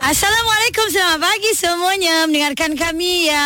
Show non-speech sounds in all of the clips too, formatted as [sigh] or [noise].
Assalamualaikum Selamat pagi semuanya Mendengarkan kami ya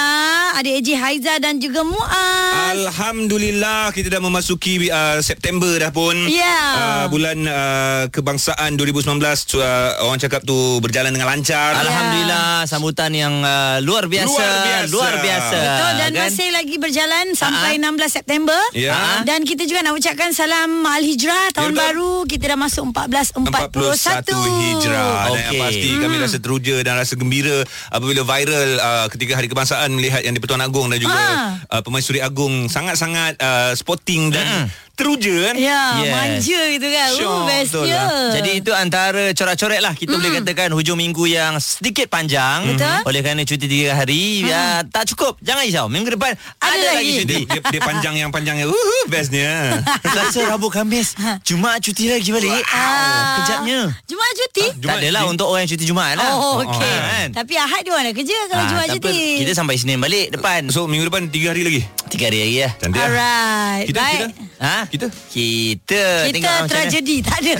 Adik Eji Haiza dan juga Muaz Alhamdulillah kita dah memasuki uh, September dah pun. Ya. Uh, bulan uh, kebangsaan 2019 so, uh, orang cakap tu berjalan dengan lancar. Alhamdulillah sambutan yang uh, luar biasa Luar biasa. luar biasa Betul dan kan? masih lagi berjalan Sampai 16 September Ya. Dan kita juga nak ucapkan Salam Al-Hijrah Tahun betul. baru Kita dah masuk 1441 41 hijrah Dan yang pasti kami rasa teruja dan rasa gembira apabila viral uh, ketika hari kebangsaan melihat yang di-Pertuan Agong dan juga Ah. uh, Permaisuri Agong sangat-sangat uh, sporting dan teruja kan. Ya Yes. manja gitu kan Syok, Oh bestnya betul lah. Jadi itu antara corak-coret lah Kita boleh katakan hujung minggu yang sedikit panjang Betul. Oleh kerana cuti tiga hari ya, Tak cukup Jangan risau Minggu depan ada, Ada lagi lagi. cuti Dia, dia panjang yang panjangnya. Uh, bestnya. [laughs] Selasa, Rabu, Khamis Jumaat cuti lagi balik Ah. Kejapnya Jumaat cuti Tak Jumaat adalah cuti. untuk orang yang cuti Jumaat lah Oh okey Ah, kan? Tapi Ahad dia mana kerja Kalau Ah, Jumaat tak cuti Kita sampai Senin balik depan So minggu depan tiga hari lagi. Tiga hari lagi lah Cantik lah. Alright Kita, Baik kita? Ha? Kita? Kita Kita tengok tragedi Tak ada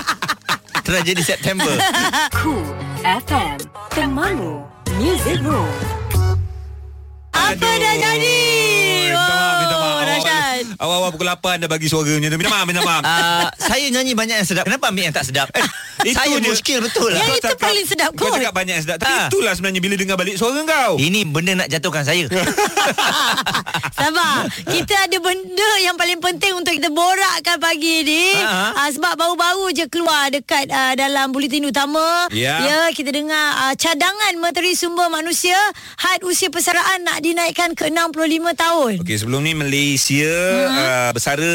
[laughs] Tragedi September Cool FM, temanmu, muzikmu. Apa dah jadi Minta maaf, minta maaf. Oh, dahsyat. Awal- Awal-awal pukul 8 dah bagi suara macam tu. Minta maaf, minta maaf. uh, [laughs] Saya nyanyi banyak yang sedap Kenapa ambil yang tak sedap Eh, Itu [laughs] Saya je. muskil betul lah Yang Kau itu cakap- paling sedap Kau kot. cakap banyak yang sedap Tapi Ah. itulah sebenarnya Bila dengar balik suara kau Ini benda nak jatuhkan saya [laughs] Sabar Kita ada benda yang paling penting Untuk kita borakkan pagi ni Ha. uh, Sebab baru-baru je keluar Dekat uh, dalam buletin utama Ya. ya Kita dengar uh, Cadangan Menteri Sumber Manusia Had usia persaraan Nak dinaikkan ke 65 tahun Okey sebelum ni Malaysia Hmm. uh, bersara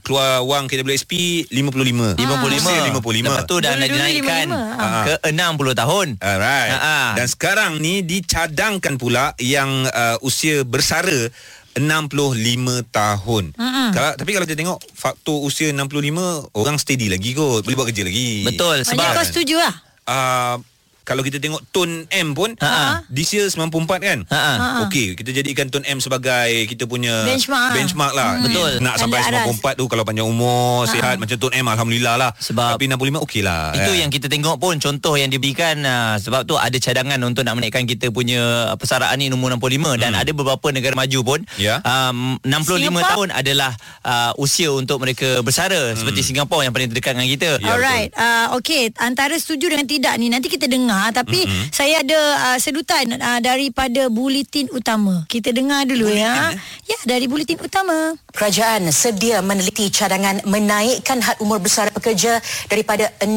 keluar wang KWSP 55. 55 Usia 55. Lepas tu dah nak Dulu-dulu dinaikkan 55. Ah. Ke 60 tahun Alright. Ha, ha. Dan sekarang ni dicadangkan pula yang uh, usia bersara 65 tahun. Mm-mm. Kalau, tapi kalau kita tengok faktor usia 65 orang steady lagi kot. Boleh buat kerja lagi. Betul sebab kau setuju lah Uh, kalau kita tengok tone M pun Ha. This year 94 kan Ha. Ha. Okey kita jadikan tone M sebagai Kita punya Benchmark. Benchmark lah Hmm. Betul. Nak sampai aras. 94 tu Kalau panjang umur Sihat macam tone M Alhamdulillah lah Sebab- Tapi 65 okey lah Itu kan? yang kita tengok pun contoh yang diberikan uh, sebab tu ada cadangan untuk nak menaikkan kita punya uh, persaraan ni nombor 65 dan ada beberapa negara maju pun Ya. um, 65 Singapura? tahun adalah uh, usia untuk mereka bersara seperti Singapura yang paling terdekat dengan kita. Ya, Alright, uh, okay. Antara setuju dengan tidak ni nanti kita dengar. Tapi mm-hmm. saya ada uh, sedutan uh, daripada buletin utama. Kita dengar dulu ya. Ya, dari buletin utama. Kerajaan sedia meneliti cadangan menaikkan had umur bersara pekerja daripada 60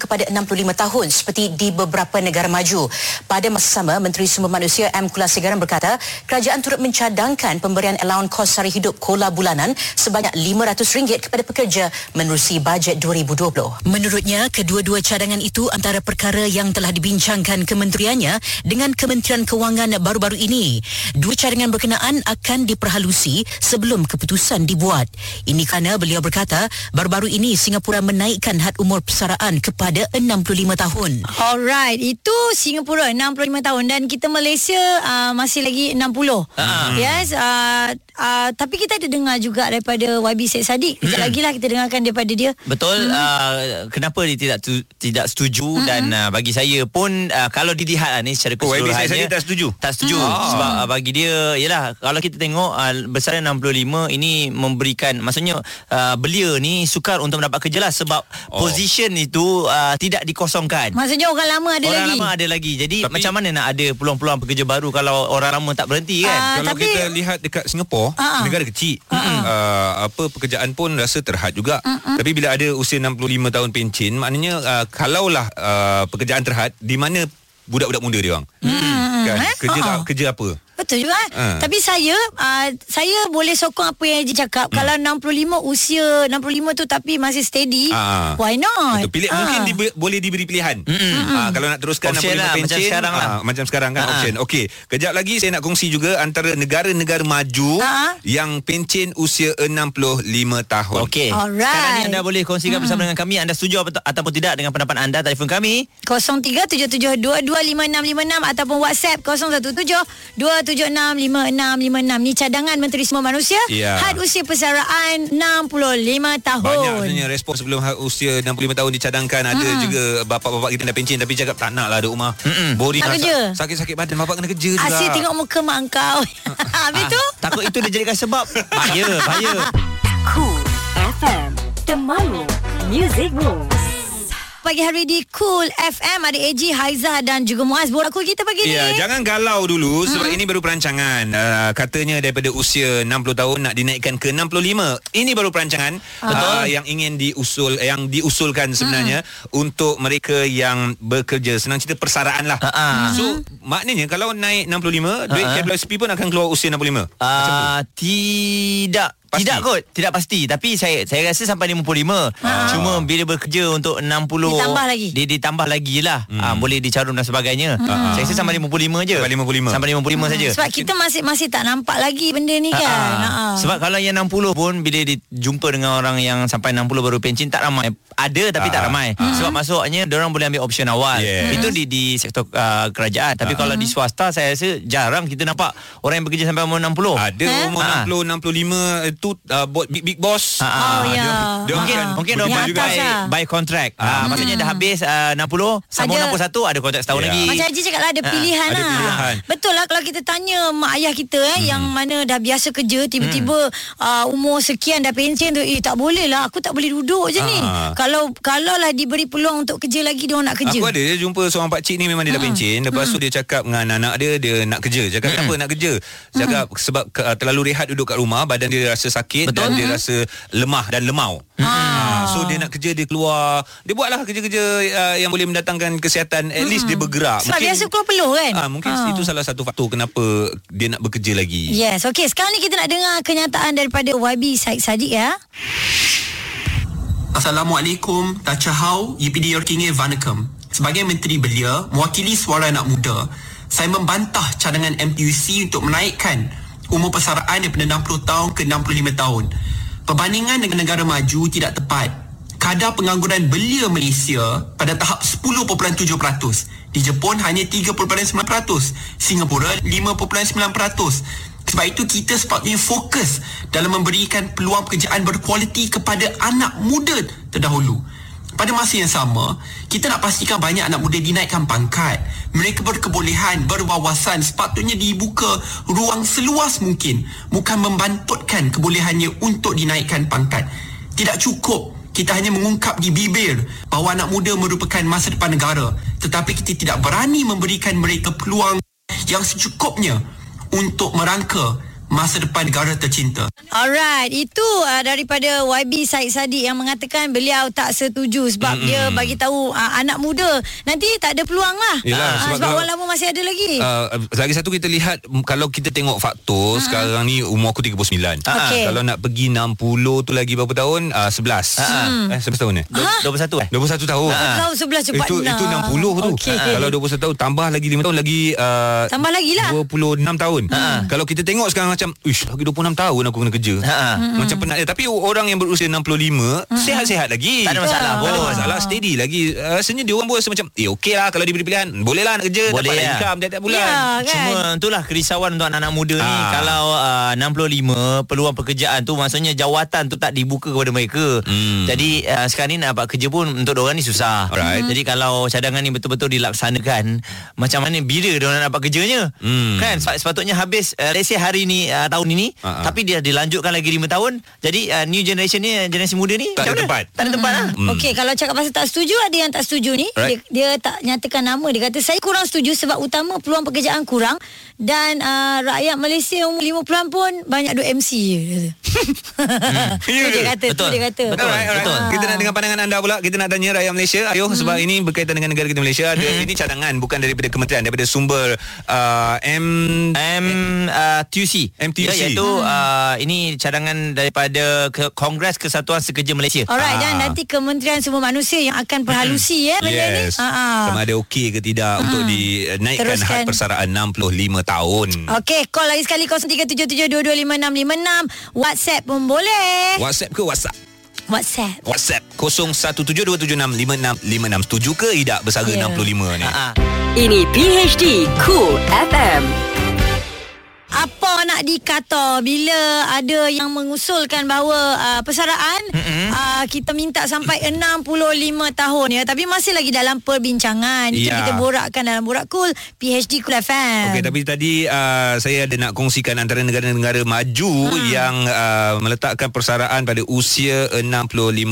kepada 65 tahun seperti di beberapa negara maju. Pada masa sama, Menteri Sumber Manusia M. Kulasegaran berkata, kerajaan turut mencadangkan pemberian allowance kos sara hidup kola bulanan sebanyak RM500 kepada pekerja menerusi bajet 2020. Menurutnya, kedua-dua cadangan itu antara perkara yang telah dibincangkan kementeriannya dengan Kementerian Kewangan baru-baru ini. Dua cadangan berkenaan akan diperhalusi sebelum keputusan dibuat. Ini kerana beliau berkata, baru-baru ini Singapura menaikkan had umur persaraan kepada 65 tahun. Alright, itu Singapura 65 tahun dan kita Malaysia uh, masih lagi 60. Ah. Yes, uh, uh, tapi kita ada dengar juga daripada YB Syed Saddiq. Sekejap lagi lah kita dengarkan daripada dia. Betul uh, kenapa dia tidak tu, tidak setuju dan uh, bagi saya pun uh, kalau dilihat uh, ni secara Oh, YB Syed keseluruhannya Saddiq tak setuju? Tak setuju Hmm. sebab uh, bagi dia yalah kalau kita tengok uh, besaran 65 ini memberikan maksudnya uh, belia ni sukar untuk mendapat kerja lah sebab Oh. position itu uh, tidak dikosongkan. Maksudnya orang lama ada orang lagi. lama ada lagi. Jadi Tapi- macam mana nak ada peluang-peluang pekerja baru kalau orang lama tak berhenti kan? Ah, Kalau tapi- kita lihat dekat Singapura Ah, ah. negara kecil. Uh, apa pekerjaan pun rasa terhad juga. Tapi bila ada usia 65 tahun pencen maknanya uh, kalaulah uh, pekerjaan terhad di mana budak-budak muda dia orang kan? Eh? kerja ah. kerja apa betul juga. Ha. Tapi saya uh, saya boleh sokong apa yang Haji cakap. Hmm. Kalau 65 usia 65 tu tapi masih steady, Ah. why not? Betul. Pilih, Ah. Mungkin dibe- boleh diberi pilihan. Ah, kalau nak teruskan Option 65 lah, macam pencen, sekarang lah. ah, macam sekarang kan Ah. option. Okey, kejap lagi saya nak kongsi juga antara negara-negara maju Ah. yang pencen usia 65 tahun. Okey. Alright. Sekarang ni anda boleh kongsikan bersama dengan kami anda setuju atau, ataupun tidak dengan pendapat anda telefon kami 0377225656 ataupun WhatsApp 0172765656 ni cadangan Menteri Semua Manusia Ya. had usia persaraan 65 tahun. Banyak sebenarnya respon sebelum ha- usia 65 tahun dicadangkan Ada juga bapak-bapak kita dah pencen Tapi cakap tak nak lah duduk rumah Boring Nak lah. kerja? Sa- Sakit-sakit badan Bapak kena kerja juga Asyik tengok muka mak kau. [laughs] Habis tu? Ah, Takut itu dia jadikan sebab Bahaya Bahaya Cool FM Temanmu Music Moves Pagi hari di Cool FM ada AG Haiza dan juga Muaz borak cool kita pagi Ya, ni. jangan galau dulu sebab ini baru perancangan. Uh, katanya daripada usia 60 tahun nak dinaikkan ke 65. Ini baru perancangan uh, yang ingin diusul yang diusulkan sebenarnya untuk mereka yang bekerja. Senang cerita persaraan lah. Ha-ha. So, maknanya kalau naik 65, duit Ha-ha. KWSP pun akan keluar usia 65. Uh, tidak Pasti? Tidak kot Tidak pasti Tapi saya saya rasa sampai 55 Cuma bila bekerja untuk 60 Ditambah lagi. Dia ditambah lagi lah hmm. uh, Boleh dicarum dan sebagainya Saya rasa sampai 55 je Sampai 55. Sampai 55 saja Sebab kita masih masih tak nampak lagi benda ni kan. Ah, Ha. Sebab kalau yang 60 pun Bila dijumpa dengan orang yang Sampai 60 baru pencen Tak ramai Ada tapi tak Ah. ramai Sebab masuknya Diorang boleh ambil option awal Yes. Itu di di sektor uh, kerajaan Tapi kalau di swasta Saya rasa jarang kita nampak Orang yang bekerja sampai umur 60 Ada Eh? umur Ha. 60 65 itu uh, big big boss. Ha, ha. Oh, ya. Dia, dia Mungkin akan mungkin bekerja orang Yang juga. by, lah. by contract. Ah, maksudnya dah habis uh, 60 sambung Ada- 61 ada kontrak setahun Ya. lagi. Macam Haji cakap lah ada Ah, pilihan ada lah. pilihan. Betul lah kalau kita tanya mak ayah kita eh yang mana dah biasa kerja tiba-tiba uh, umur sekian dah pencen tu eh tak boleh lah aku tak boleh duduk je ni. Ah. Kalau kalau lah diberi peluang untuk kerja lagi dia orang nak kerja. Aku ada dia jumpa seorang pak cik ni memang dia dah pencen lepas tu dia cakap dengan anak dia dia nak kerja cakap kenapa nak kerja cakap sebab ke, uh, terlalu rehat duduk kat rumah badan dia rasa sakit Betul. dan dia rasa lemah dan lemau ha. so dia nak kerja dia keluar dia buatlah kerja-kerja uh, yang boleh mendatangkan kesihatan at least dia bergerak Sebab biasa keluar peluh kan? Ah, mungkin Ah. itu salah satu faktor kenapa dia nak bekerja lagi. Yes, okey. Sekarang ni kita nak dengar kenyataan daripada YB Said Sadiq ya. Assalamualaikum, Tachahau, YPD Yorkinge Vanakam. Sebagai Menteri Belia, mewakili suara anak muda, saya membantah cadangan MPUC untuk menaikkan umur persaraan daripada 60 tahun ke 65 tahun. Perbandingan dengan negara maju tidak tepat. Kadar pengangguran belia Malaysia pada tahap 10.7%. Di Jepun hanya 3.9%. Singapura 5.9%. Sebab itu kita sepatutnya fokus dalam memberikan peluang pekerjaan berkualiti kepada anak muda terdahulu. Pada masa yang sama, kita nak pastikan banyak anak muda dinaikkan pangkat. Mereka berkebolehan, berwawasan, sepatutnya dibuka ruang seluas mungkin. Bukan membantutkan kebolehannya untuk dinaikkan pangkat. Tidak cukup kita hanya mengungkap di bibir bahawa anak muda merupakan masa depan negara. Tetapi kita tidak berani memberikan mereka peluang yang secukupnya untuk merangka masa depan negara tercinta. Alright, itu uh, daripada YB Said Sadiq yang mengatakan beliau tak setuju sebab mm-hmm. dia bagi tahu uh, anak muda nanti tak ada peluang lah. Yelah, Ah, sebab sebab kalau- orang lama masih ada lagi. Uh, lagi satu kita lihat kalau kita tengok faktor sekarang ni umur aku 39. Okey. Kalau nak pergi 60 tu lagi berapa tahun? Uh, 11. Eh 11 tahun eh? Du- 21 eh? 21 tahun. Kau sebelah cepat itu nak. itu 60 tu. Okey. Kalau 21 tahun tambah lagi 5 tahun lagi uh, Tambah lagi lah. 26 tahun. Kalau kita tengok sekarang macam ish lagi 26 tahun aku kena kerja. Ha. Macam penat dia. Tapi orang yang berusia 65 sihat-sihat lagi. Tak ada masalah Tak ada pun. masalah steady lagi. Uh, rasanya dia orang pun rasa macam eh okey lah kalau diberi pilihan. Boleh lah nak kerja Boleh dapat lah. income tiap-tiap bulan. Ya, kan? Cuma itulah kerisauan untuk anak-anak muda ni Ah. Kalau uh, 65 Peluang pekerjaan tu Maksudnya jawatan tu tak dibuka kepada mereka Hmm. Jadi uh, sekarang ni nak dapat kerja pun Untuk diorang ni susah Alright. Jadi kalau cadangan ni betul-betul dilaksanakan Macam mana bila diorang nak dapat kerjanya Hmm. Kan Sep- sepatutnya habis uh, Let's say hari ni ni uh, tahun ini ah. tapi dia dilanjutkan lagi 5 tahun. Jadi uh, new generation ni generasi muda ni Tak ada mana? tempat. Tak ada tempat lah. Hmm. Okey, kalau cakap pasal tak setuju ada yang tak setuju ni. Dia, Right. dia tak nyatakan nama. Dia kata saya kurang setuju sebab utama peluang pekerjaan kurang dan uh, rakyat Malaysia umur 50-an pun banyak duk MC je. [laughs] Dia kata. Ya Tu dia kata, tu Betul. dia kata. Betul. Alright, alright. Betul. Kita nak dengar pandangan anda pula. Kita nak tanya rakyat Malaysia. Ayo Hmm. sebab ini berkaitan dengan negara kita Malaysia. Ada ini cadangan bukan daripada kementerian, daripada sumber uh, M M uh, TUC MTUC. ya, iaitu uh, ini cadangan daripada ke- Kongres Kesatuan Sekerja Malaysia Alright Ah. dan nanti Kementerian Sumber Manusia yang akan perhalusi ya benda ni. Yes. Ha, ha. Sama ada okey ke tidak untuk dinaikkan Teruskan. had persaraan 65 tahun. Okey, call lagi sekali 0377225656. WhatsApp pun boleh. WhatsApp ke WhatsApp? WhatsApp. WhatsApp 0172765656. Setuju ke tidak bersara Ya. 65 ni? Ah, ah. Ini PHD Cool FM. Apa nak dikata bila ada yang mengusulkan bahawa uh, persaraan mm-hmm. uh, kita minta sampai 65 tahun ya tapi masih lagi dalam perbincangan itu Ya. kita borakkan dalam borak cool PHD Cool FM. Okey tapi tadi uh, saya ada nak kongsikan antara negara-negara maju hmm. yang uh, meletakkan persaraan pada usia 65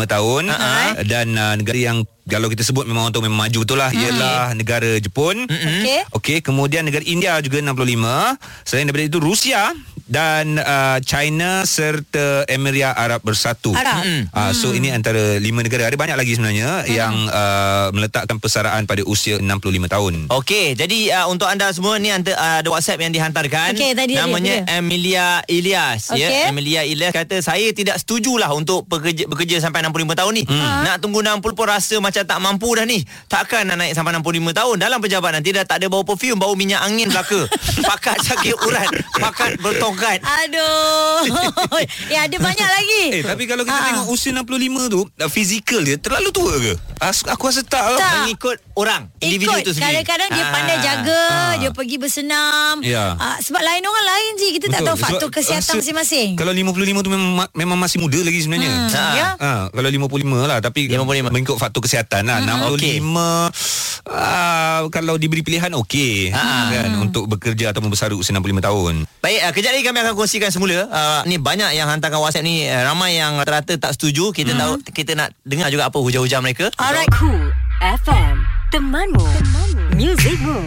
tahun uh-huh. dan uh, negara yang kalau kita sebut memang untuk memang maju betul lah hmm. ialah negara Jepun. Okey. Okey, kemudian negara India juga 65. Selain daripada itu Rusia dan uh, China serta Emirat Arab Bersatu. Arab. Hmm. Uh, so ini antara lima negara. Ada banyak lagi sebenarnya hmm. yang uh, meletakkan persaraan pada usia 65 tahun. Okey, jadi uh, untuk anda semua ni uh, ada WhatsApp yang dihantarkan. Okey, tadi namanya ada. Emilia Ilyas Okey. ya. Emilia Ilyas kata saya tidak setujulah untuk bekerja bekerja sampai 65 tahun ni. Hmm. Nak tunggu 60 pun rasa macam tak mampu dah ni. Takkan nak naik sampai 65 tahun dalam pejabat nanti dah tak ada bau perfume, bau minyak angin belaka. [laughs] pakat sakit urat, pakat bertongkat. Aduh. ya [laughs] ada banyak lagi. Eh tapi kalau kita Ah. tengok usia 65 tu uh, Fizikal dia terlalu tua ke? As, aku rasa tak lah Tak. Mengikut orang, individu Ikut tu sendiri. Kadang-kadang dia Ah. pandai jaga Ah. Dia pergi bersenam Ya. Ah, Sebab lain orang lain je Kita tak Betul. tahu faktor Sebab kesihatan rasa masing-masing Kalau 55 tu memang ma- memang masih muda lagi sebenarnya. Hmm, Ha. ya. Ha, kalau 55 lah tapi 55. mengikut faktor kesihatan lah. Hmm. 65 ah, kalau diberi pilihan okey Ha. kan untuk bekerja atau membesar usia 65 tahun. Baik, uh, kejap lagi kami akan kongsikan semula. Uh, ni banyak yang hantarkan WhatsApp ni uh, ramai yang rata-rata tak setuju. Kita Hmm. tahu kita nak dengar juga apa hujah-hujah mereka. Alright Cool FM. Temanmu. Temanmu. Musicmu.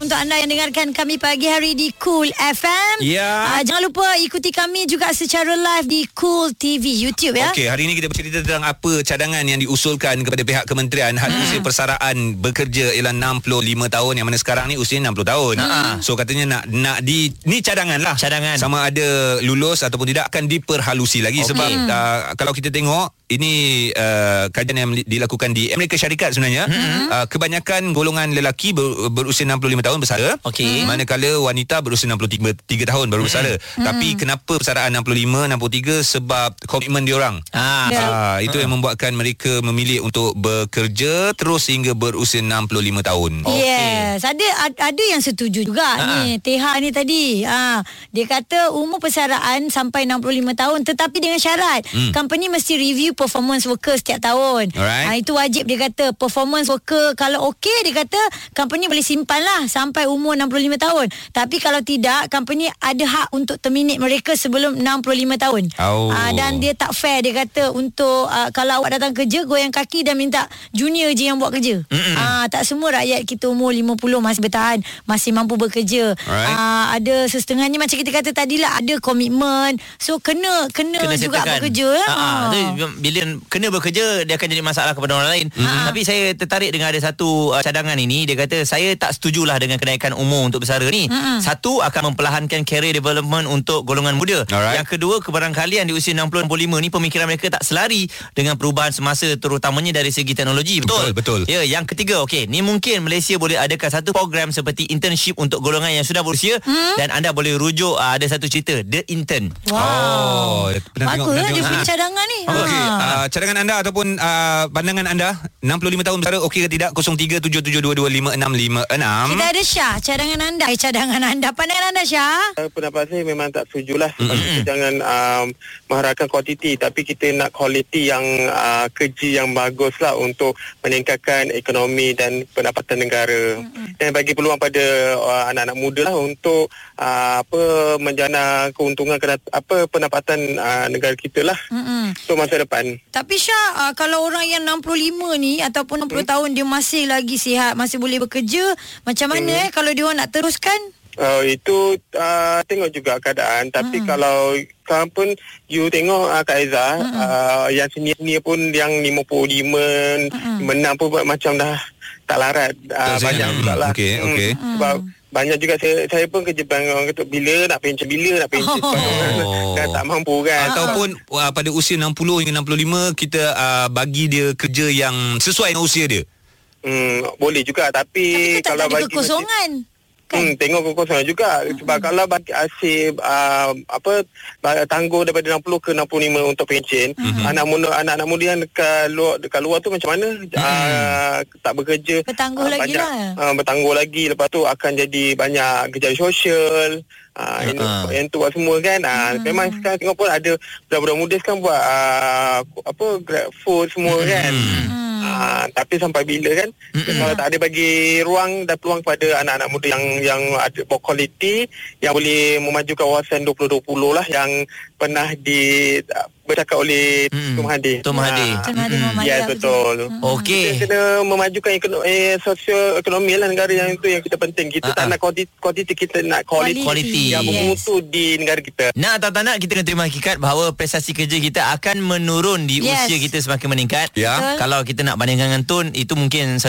Untuk anda yang dengarkan kami pagi hari di Cool FM Ya. uh, Jangan lupa ikuti kami juga secara live di Cool TV YouTube ya Okey, hari ini kita bercerita tentang apa cadangan yang diusulkan kepada pihak kementerian had Hmm. usia persaraan bekerja ialah 65 tahun yang mana sekarang ni usia 60 tahun. So katanya nak nak di ni cadangan lah. Cadangan. Sama ada lulus ataupun tidak akan diperhalusi lagi Okey. sebab uh, kalau kita tengok ini uh, kajian yang dilakukan di Amerika Syarikat sebenarnya uh, kebanyakan golongan lelaki ber, berusia 65 tahun bersara Okey. manakala wanita berusia 63 3 tahun baru bersara tapi kenapa persaraan 65 63 sebab komitmen diorang Ah, Ya. Ah, itu yang membuatkan mereka memilih untuk bekerja terus hingga berusia 65 tahun. Yes, ada ad- ada yang setuju juga Ha, ni. TH ni tadi. Ha, dia kata umur persaraan sampai 65 tahun tetapi dengan syarat Hmm. company mesti review performance worker setiap tahun. Alright. Ha, itu wajib dia kata performance worker kalau okey dia kata company boleh simpan lah sampai umur 65 tahun. Tapi kalau tidak company ada hak untuk terminate mereka sebelum 65 tahun. Oh. Ah, dan dia tak fair dia kata untuk uh, kalau awak datang kerja goyang kaki dan minta junior je yang buat kerja. Ah tak semua rakyat kita umur 50 masih bertahan, masih mampu bekerja. Alright. Ah ada sesetengahnya macam kita kata tadilah ada komitmen. So kena kena, kena juga bekerja. Ah, ah, tu bila kena bekerja dia akan jadi masalah kepada orang lain. Ah. Tapi saya tertarik dengan ada satu uh, cadangan ini dia kata saya tak setujulah dengan kenaikan umur untuk bersara ni. Satu akan memperlahankan career development untuk golongan muda. Alright. Yang kedua kebarangkalian di usia 60 65 ni pemikiran mereka tak selari dengan perubahan semasa terutamanya dari segi teknologi. Betul. Betul, betul. Ya, yang ketiga okey, ni mungkin Malaysia boleh adakan satu program seperti internship untuk golongan yang sudah berusia dan anda boleh rujuk uh, ada satu cerita The Intern. Wow. Oh, pernah tengok, Bagus pernah lah dia tengok. punya Ah. cadangan ni. Okey, Ha. Uh, cadangan anda ataupun uh, pandangan anda 65 tahun bersara okey ke tidak 0377225656. Kita ada Syah, cadangan anda. Eh, cadangan anda. Pandangan anda Syah? Uh, pendapat saya memang tak setujulah sebab mm-hmm. kita jangan um, mengharapkan kuantiti tapi kita nak kualiti yang uh, kerja yang bagus lah untuk meningkatkan ekonomi dan pendapatan negara mm-hmm. dan bagi peluang pada uh, anak-anak muda lah untuk uh, apa menjana keuntungan apa pendapatan uh, negara kita lah mm-hmm. untuk masa depan. Tapi Syah, uh, kalau orang yang 65 ni ataupun 60 hmm? tahun dia masih lagi sihat, masih boleh bekerja, macam mana hmm. eh kalau dia orang nak teruskan? Uh, itu uh, tengok juga keadaan tapi hmm. kalau sekarang pun you tengok uh, Kak Aiza hmm. uh, yang senior-senior pun yang 55 hmm. menang pun macam dah tak larat uh, banyak juga lah okay, okay. Hmm. sebab banyak juga saya saya pun kerja bank orang kata bila nak pencen bila nak pencen oh. [laughs] kan tak mampu kan. Ataupun uh, pada usia 60 hingga 65 kita uh, bagi dia kerja yang sesuai dengan usia dia. Hmm boleh juga. Tapi, tapi kalau bagi kekosongan. macam, kan? Hmm, tengok kekosongan juga sebab hmm. kalau bagi asyik uh, apa tangguh daripada 60 ke 65 untuk pencen hmm. anak muda anak-anak muda yang dekat luar dekat luar tu macam mana hmm. uh, tak bekerja bertangguh uh, lagi banyak, lah uh, bertangguh lagi lepas tu akan jadi banyak kerja sosial uh, yang, uh. yang tu buat semua kan uh, hmm. memang sekarang tengok pun ada budak-budak muda sekarang buat uh, apa grab food semua hmm. kan hmm. Uh, tapi sampai bila kan mm-hmm. kalau tak ada bagi ruang dan peluang kepada anak-anak muda yang yang ada berkualiti yang boleh memajukan kawasan 2020 lah yang pernah di bercakap oleh hmm. Tum Hadi. Tum Hadi. Ha. Hmm. Ya betul. Hmm. Okey. Kita kena memajukan ekonomi eh, sosio ekonomi lah negara yang itu yang kita penting. Kita uh-huh. tak nak kuantiti, kita nak kualiti, kualiti. yang bermutu yes. di negara kita. Nak atau tak nak kita kena terima hakikat bahawa prestasi kerja kita akan menurun di yes. usia kita semakin meningkat. Ya. Kalau kita nak bandingkan dengan Tun itu mungkin 100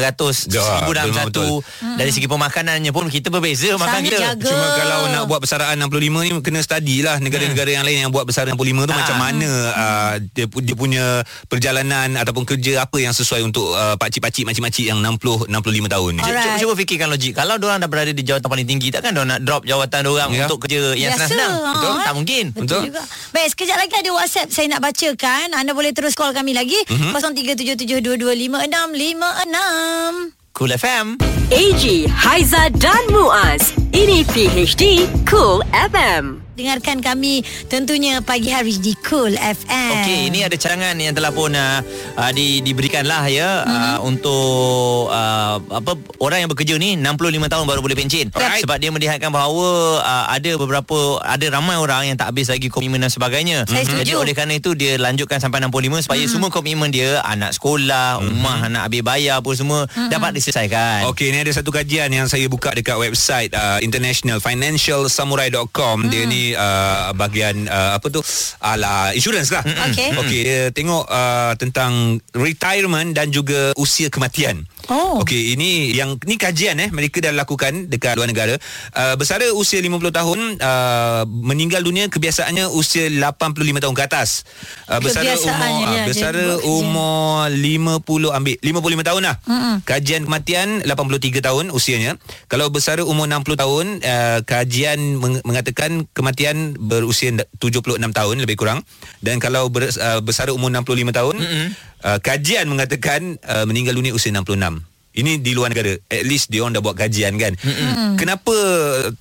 ya, ribu dalam satu. Hmm. Dari segi pemakanannya pun kita berbeza Sangat makan kita. Jaga. Cuma kalau nak buat besaran 65 ni kena study lah negara-negara hmm. yang lain yang buat besaran 65 tu ha. macam mana uh, dia, dia punya perjalanan ataupun kerja apa yang sesuai untuk uh, pakcik-pakcik makcik-makcik yang 60 65 tahun ni. Cuba, cuba fikirkan logik. Kalau dia orang dah berada di jawatan paling tinggi takkan dia nak drop jawatan dia orang ya. untuk kerja yang senang-senang. Betul? Ha? Tak mungkin. Betul, Betul juga. Baik, sekejap lagi ada WhatsApp saya nak bacakan. Anda boleh terus call kami lagi mm-hmm. 0377225656. Cool FM. AG, Haiza dan Muaz. Ini PHD Cool FM dengarkan kami tentunya pagi hari di Cool FM. Okey, ini ada cadangan yang telah pun uh, uh, di diberikanlah ya mm-hmm. uh, untuk uh, apa orang yang bekerja ni 65 tahun baru boleh pencen. Right. Sebab dia melihatkan bahawa uh, ada beberapa ada ramai orang yang tak habis lagi komitmen dan sebagainya. Mm-hmm. Jadi oleh kerana itu dia lanjutkan sampai 65 supaya mm-hmm. semua komitmen dia anak sekolah, mm-hmm. rumah, anak habis bayar pun semua mm-hmm. dapat diselesaikan. Okey, ada satu kajian yang saya buka dekat website uh, International Financial Samurai.com. Mm-hmm. Dia ni uh, bahagian uh, apa tu ala insurance lah. Okey. Okey, dia tengok uh, tentang retirement dan juga usia kematian. Oh. Okey, ini yang ni kajian eh mereka dah lakukan dekat luar negara. Uh, bersara usia 50 tahun uh, meninggal dunia kebiasaannya usia 85 tahun ke atas. Uh, bersara umur uh, bersara umur 50 ambil 55 tahun lah. Mm-hmm. Kajian kematian 83 tahun usianya. Kalau bersara umur 60 tahun uh, kajian meng- mengatakan kematian berusia 76 tahun lebih kurang dan kalau ber, uh, bersara umur 65 tahun mm-hmm. Uh, kajian mengatakan uh, meninggal dunia usia 66 ini di luar negara at least dia orang dah buat kajian kan mm-hmm. kenapa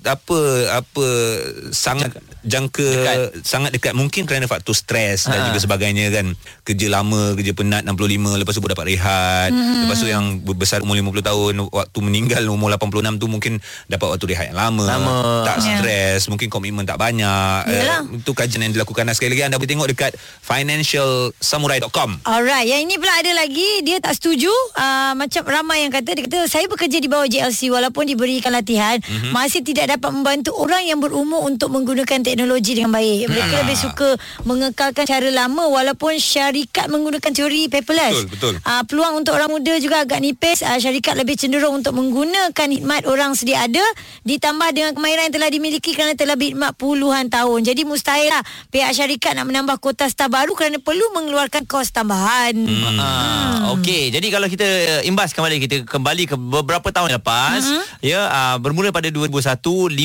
apa apa sangat jangka dekat. sangat dekat mungkin kerana faktor stres ha. dan juga sebagainya kan kerja lama kerja penat 65 lepas tu dapat rehat hmm. lepas tu yang besar umur 50 tahun waktu meninggal umur 86 tu mungkin dapat waktu rehat yang lama, lama. tak ya. stres yeah. mungkin komitmen tak banyak uh, itu kajian yang dilakukan dan sekali lagi anda boleh tengok dekat financialsamurai.com alright yang ini pula ada lagi dia tak setuju uh, macam ramai yang kata dia kata saya bekerja di bawah JLC walaupun diberikan latihan mm-hmm. masih tidak dapat membantu orang yang berumur untuk menggunakan teknologi dengan baik. Mereka hmm. lebih suka mengekalkan cara lama walaupun syarikat menggunakan teori paperless. Betul, betul. Uh, peluang untuk orang muda juga agak nipis. Uh, syarikat lebih cenderung untuk menggunakan khidmat orang sedia ada ditambah dengan kemahiran yang telah dimiliki kerana telah berkhidmat puluhan tahun. Jadi mustahil lah pihak syarikat nak menambah kota staf baru kerana perlu mengeluarkan kos tambahan. Hmm. Hmm. Okey, jadi kalau kita imbas kembali kita kembali ke beberapa tahun lepas hmm. ya uh, bermula pada 2001 55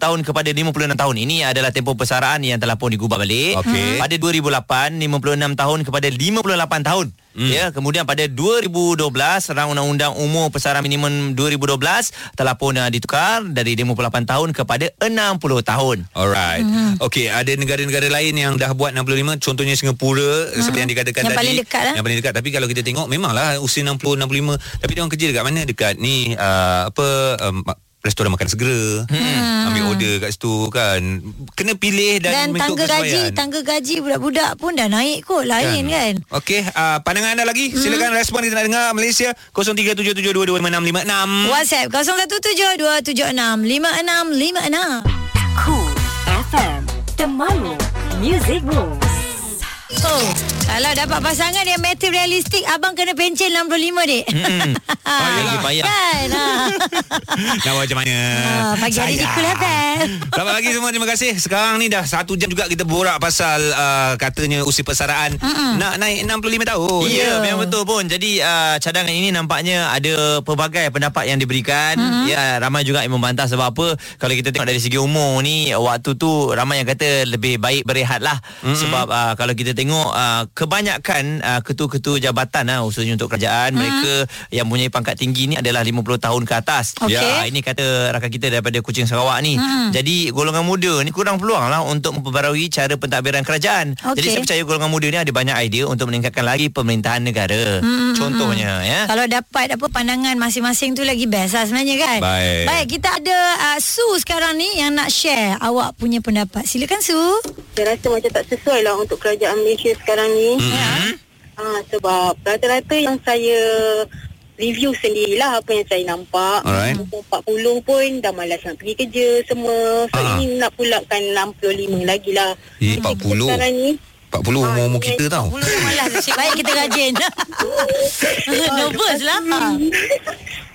tahun kepada 56 tahun. Ini adalah adalah tempoh persaraan yang telah pun digubah balik. Okay. Pada 2008, 56 tahun kepada 58 tahun. Hmm. Ya, kemudian pada 2012 rang undang-undang umur pesaran minimum 2012 telah pun uh, ditukar dari 58 tahun kepada 60 tahun. Alright. Mm-hmm. Okey, ada negara-negara lain yang dah buat 65, contohnya Singapura mm-hmm. seperti yang dikatakan Yang tadi. paling dekat lah. Yang paling dekat. Tapi kalau kita tengok memanglah usia 60 65, tapi dia orang kerja dekat mana? Dekat ni uh, apa um, restoran makan segera. Hmm. Ambil order kat situ kan. Kena pilih dan, Dan tangga gaji, tangga gaji budak-budak pun dah naik kot lain kan. Okey, uh, pandangan anda lagi? Silakan respon kita nak dengar Malaysia 0377225656. WhatsApp 0172765656. Cool FM Temanmu Music Rules Oh, kalau dapat pasangan yang materialistik, abang kena pencen 65 dek. Hmm. Lagi [laughs] payah. Kan? Ha. [laughs] Nak buat macam mana? Ah, pagi hari di Cool FM. Selamat pagi semua Terima kasih Sekarang ni dah Satu jam juga kita borak pasal uh, Katanya usia persaraan Mm-mm. Nak naik 65 tahun Ya, yeah, memang betul pun. Jadi uh, cadangan ini nampaknya ada pelbagai pendapat yang diberikan. Mm-hmm. Ya, ramai juga yang membantah sebab apa? Kalau kita tengok dari segi umur ni, waktu tu ramai yang kata lebih baik berehat lah. Mm-hmm. Sebab uh, kalau kita tengok uh, kebanyakan uh, ketua-ketua jabatan uh, khususnya untuk kerajaan, mm-hmm. mereka yang mempunyai pangkat tinggi ni adalah 50 tahun ke atas. Okey. Ya, ini kata rakan kita daripada Kuching Sarawak ni. Mm-hmm. Jadi golongan muda ni kurang peluang lah untuk memperbarui cara pentadbiran kerajaan. Okey. Jadi saya percaya golongan muda ni ada banyak idea untuk meningkatkan lagi pemerintahan negara. Hmm, Contohnya ya. Kalau dapat apa pandangan masing-masing tu lagi best lah sebenarnya kan. Baik. Baik, kita ada uh, Su sekarang ni yang nak share awak punya pendapat. Silakan Su. Saya rasa macam tak sesuai lah untuk kerajaan Malaysia sekarang ni. Mm-hmm. Ha, sebab rata-rata yang saya review sendirilah apa yang saya nampak. Alright. Umur 40 pun dah malas nak pergi kerja semua. So Ah. ini nak pulakan 65 lagi lah. Eh, Jadi 40. Sekarang ni 40 umur-umur kita tau Bulu dah malas Nasib baik kita rajin. [laughs] Nervous lah.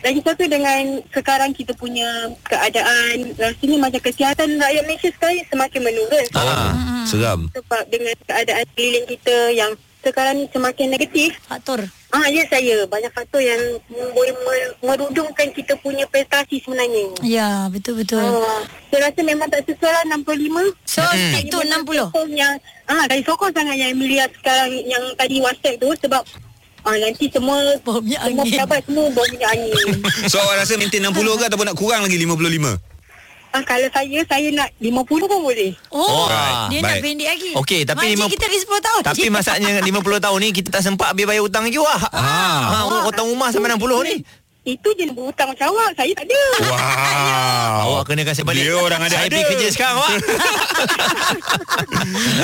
lagi satu dengan sekarang kita punya keadaan rasanya macam kesihatan rakyat Malaysia sekarang semakin menurun. ah, Seram Sebab dengan keadaan keliling kita yang sekarang ni semakin negatif, Faktor. Ah ya saya banyak faktor yang boleh mer- merudungkan kita punya prestasi sebenarnya. Ya, betul-betul. Ah, saya rasa memang tak sesuai lah 65. So, stick to 60. Sokong yang ah dari sokong sangat yang Emilia sekarang yang tadi WhatsApp tu sebab ah nanti semua Bau minyak semua angin. pejabat semua bau minyak angin. [laughs] So awak rasa maintain 60 ke Ataupun nak kurang lagi 55 ah kalau saya saya nak 50 pun boleh. Oh, Alright, dia nak baik. pendek lagi. Okey, tapi Makcik lima- kita lagi 10 tahun. Tapi masaknya 50 tahun ni kita tak sempat habis bayar hutang lagi wah. Ah. Ha, hutang rumah sampai 60 ni. Itu je berhutang macam awak, saya tak ada. Wow Awak kena kasih balik. Dia orang ada Saya ada. pergi kerja sekarang awak. [laughs]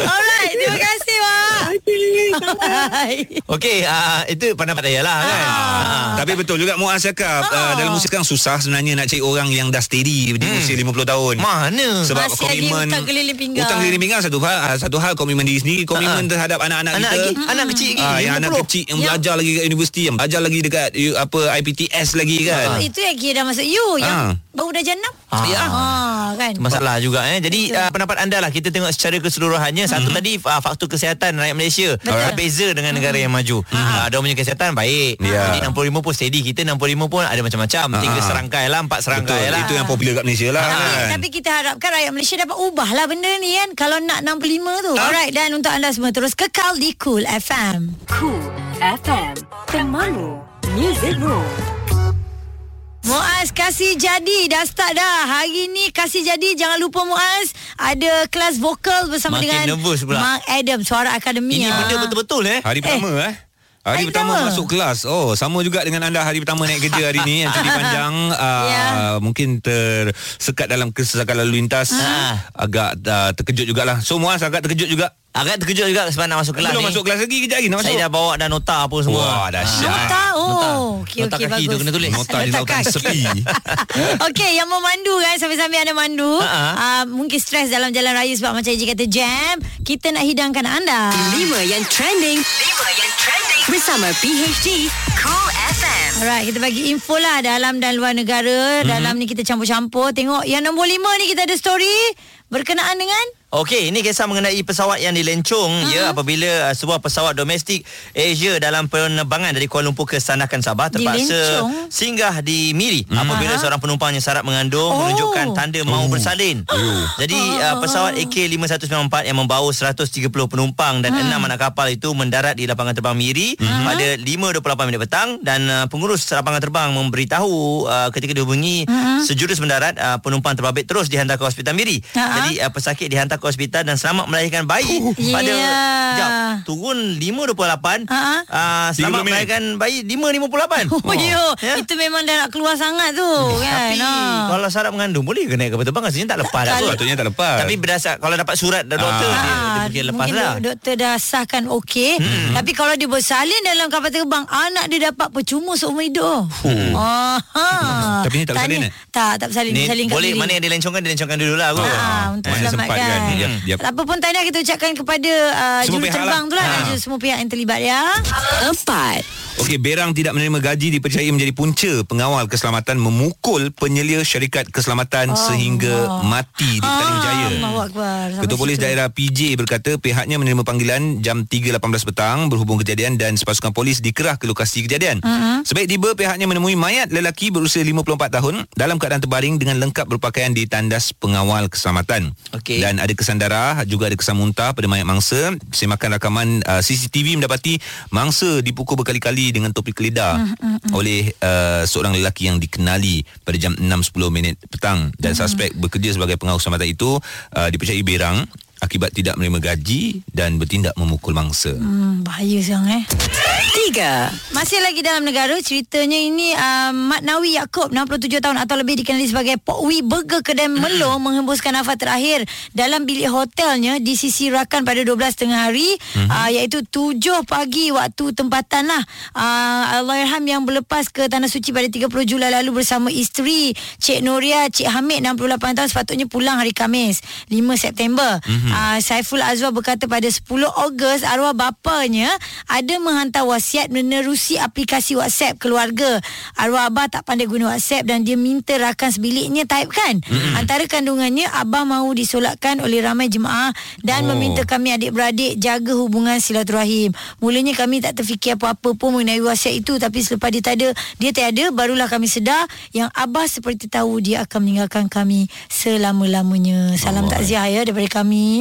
Alright, terima kasih, Wak. Okey, uh, itu pendapat saya lah kan. Ah. Tapi betul juga Muaz cakap uh, Dalam usia sekarang susah sebenarnya Nak cari orang yang dah steady Di usia 50 tahun Mana? Sebab Masih lagi komitmen hutang keliling pinggang. Hutang keliling pinggang satu hal ah, Satu hal komitmen diri sendiri Komitmen Ah. terhadap anak-anak Anak kita lagi, anak kecil lagi. Ah, yang 50. anak kecil yang belajar lagi kat universiti yang belajar lagi dekat apa IPTS lagi kan. Oh, itu yang kira dah masuk you yang Ah. baru dah jenam. Ah. Ya. Ah, kan. Masalah juga eh. Jadi uh, pendapat anda lah kita tengok secara keseluruhannya satu tadi uh, faktor kesihatan rakyat Malaysia Betul. berbeza dengan negara yang maju. Uh, dia punya kesihatan baik. Ya. Jadi 65 pun steady. Kita 65 pun ada macam-macam. Tiga Ah. serangkai lah, empat Betul. serangkai lah. Itu yang popular kat Malaysia lah Ah. kan. Tapi kita harapkan rakyat Malaysia dapat ubah lah benda ni kan Kalau nak 65 tu Alright dan untuk anda semua Terus kekal di Cool FM Cool FM Temanmu Music Rules Muaz kasih jadi Dah start dah Hari ni kasih jadi Jangan lupa Muaz Ada kelas vokal bersama Makin dengan nervous pula. Mark Adam Suara Akademi Ini Ah. benda betul-betul eh. Hari pertama eh. Hari, Hari pertama, masuk kelas. Oh, sama juga dengan anda hari pertama naik kerja hari ni yang cuti [laughs] panjang. Uh, Ya. Mungkin tersekat dalam kesesakan lalu lintas. Ah. Agak uh, terkejut jugalah. So, Muaz agak terkejut juga. Agak terkejut juga sebab nak masuk kelas Belum ni. masuk kelas lagi, kejap lagi nak masuk. Saya dah bawa dah nota apa semua. Wah, dahsyat. Nota Oh Okey Nota okey kaki bagus tu kena tulis. Nota di lautan sepi. [laughs] Okey yang memandu kan Sambil-sambil anda mandu uh, Mungkin stres dalam jalan raya Sebab macam Eji kata jam Kita nak hidangkan anda 5 yang trending 5 yang trending Bersama PHD Cool FM Alright, kita bagi info lah dalam dan luar negara. Mm-hmm. Dalam ni kita campur-campur. Tengok yang nombor lima ni kita ada story berkenaan dengan Okey, ini kisah mengenai pesawat yang dilencong uh-huh. ya apabila uh, sebuah pesawat domestik Asia dalam penerbangan dari Kuala Lumpur ke Sandakan Sabah terpaksa Dilencong? singgah di Miri uh-huh. apabila seorang penumpangnya syarat mengandung Oh. menunjukkan tanda mahu bersalin. Jadi uh, pesawat AK5194 yang membawa 130 penumpang dan enam anak kapal itu mendarat di lapangan terbang Miri pada 5.28 minit petang dan uh, pengurus lapangan terbang memberitahu uh, ketika dihubungi sejurus mendarat uh, penumpang terbabit terus dihantar ke hospital Miri. Ha-ha. Jadi uh, pesakit dihantar ke hospital dan selamat melahirkan bayi pada Yeah. jap turun 5.28 Ha-ha. uh, 30 selamat melahirkan bayi 5.58. [laughs] Oh, yo, Ya. itu memang dah nak keluar sangat tu kan. Tapi Ha. kalau syarat mengandung boleh ke naik kapal terbang rasanya tak lepas dah kot. Sepatutnya tak lepas. Tapi berdasar kalau dapat surat dari doktor Ah. dia, dia Ah, mungkin lepas mungkin lah. dok- Doktor dah sahkan okey. Hmm. Tapi kalau dia bersalin dalam kapal terbang, anak dia dapat percuma seumur hidup. Oh. ha. Tapi ni tak bersalin, eh? Tak, tak bersalin. Ni bersalin boleh mana yang dilencongkan dilencongkan dulu lah. Ah, untuk Mana sempat selamatkan. kan? Yap, yap. Apa pun tahniah kita ucapkan kepada uh, juru lah. tu lah Ah. juga semua pihak yang terlibat ya. Empat. Okey, Berang tidak menerima gaji dipercayai menjadi punca pengawal keselamatan memukul penyelia syarikat keselamatan Allah. sehingga mati di Jaya. Allahu Akbar. Sampai Ketua Polis situ. Daerah PJ berkata pihaknya menerima panggilan jam 3.18 petang berhubung kejadian dan sepasukan polis dikerah ke lokasi kejadian. Uh-huh. Sebaik tiba pihaknya menemui mayat lelaki berusia 54 tahun dalam keadaan terbaring dengan lengkap berpakaian di tandas pengawal keselamatan. Okey. Dan ada kesan darah, juga ada kesan muntah pada mayat mangsa. Semakan rakaman uh, CCTV mendapati mangsa dipukul berkali-kali dengan topi keledar oleh uh, seorang lelaki yang dikenali pada jam 6.10 minit petang. Dan suspek bekerja sebagai pengawal keselamatan itu uh, dipercayai berang akibat tidak menerima gaji dan bertindak memukul mangsa. Hmm, bahaya sekarang eh. Tiga. Masih lagi dalam negara ceritanya ini uh, Mat Nawi Yaakob 67 tahun atau lebih dikenali sebagai Pokwi Burger Kedai Melo menghembuskan nafas terakhir dalam bilik hotelnya di sisi rakan pada 12 tengah hari uh, iaitu 7 pagi waktu tempatan lah uh, Allahyarham yang berlepas ke Tanah Suci pada 30 Julai lalu bersama isteri Cik Noria Cik Hamid 68 tahun sepatutnya pulang hari Khamis 5 September uh, Saiful Azwar berkata pada 10 Ogos arwah bapanya ada menghantar wasiat menerusi aplikasi WhatsApp keluarga. Arwah abah tak pandai guna WhatsApp dan dia minta rakan sebiliknya typekan. Mm-hmm. Antara kandungannya abah mahu disolatkan oleh ramai jemaah dan oh. Meminta kami adik-beradik jaga hubungan silaturahim. Mulanya kami tak terfikir apa-apa pun mengenai WhatsApp itu tapi selepas dia tiada, dia tiada barulah kami sedar yang abah seperti tahu dia akan meninggalkan kami selama-lamanya. Salam Oh. takziah ya daripada kami.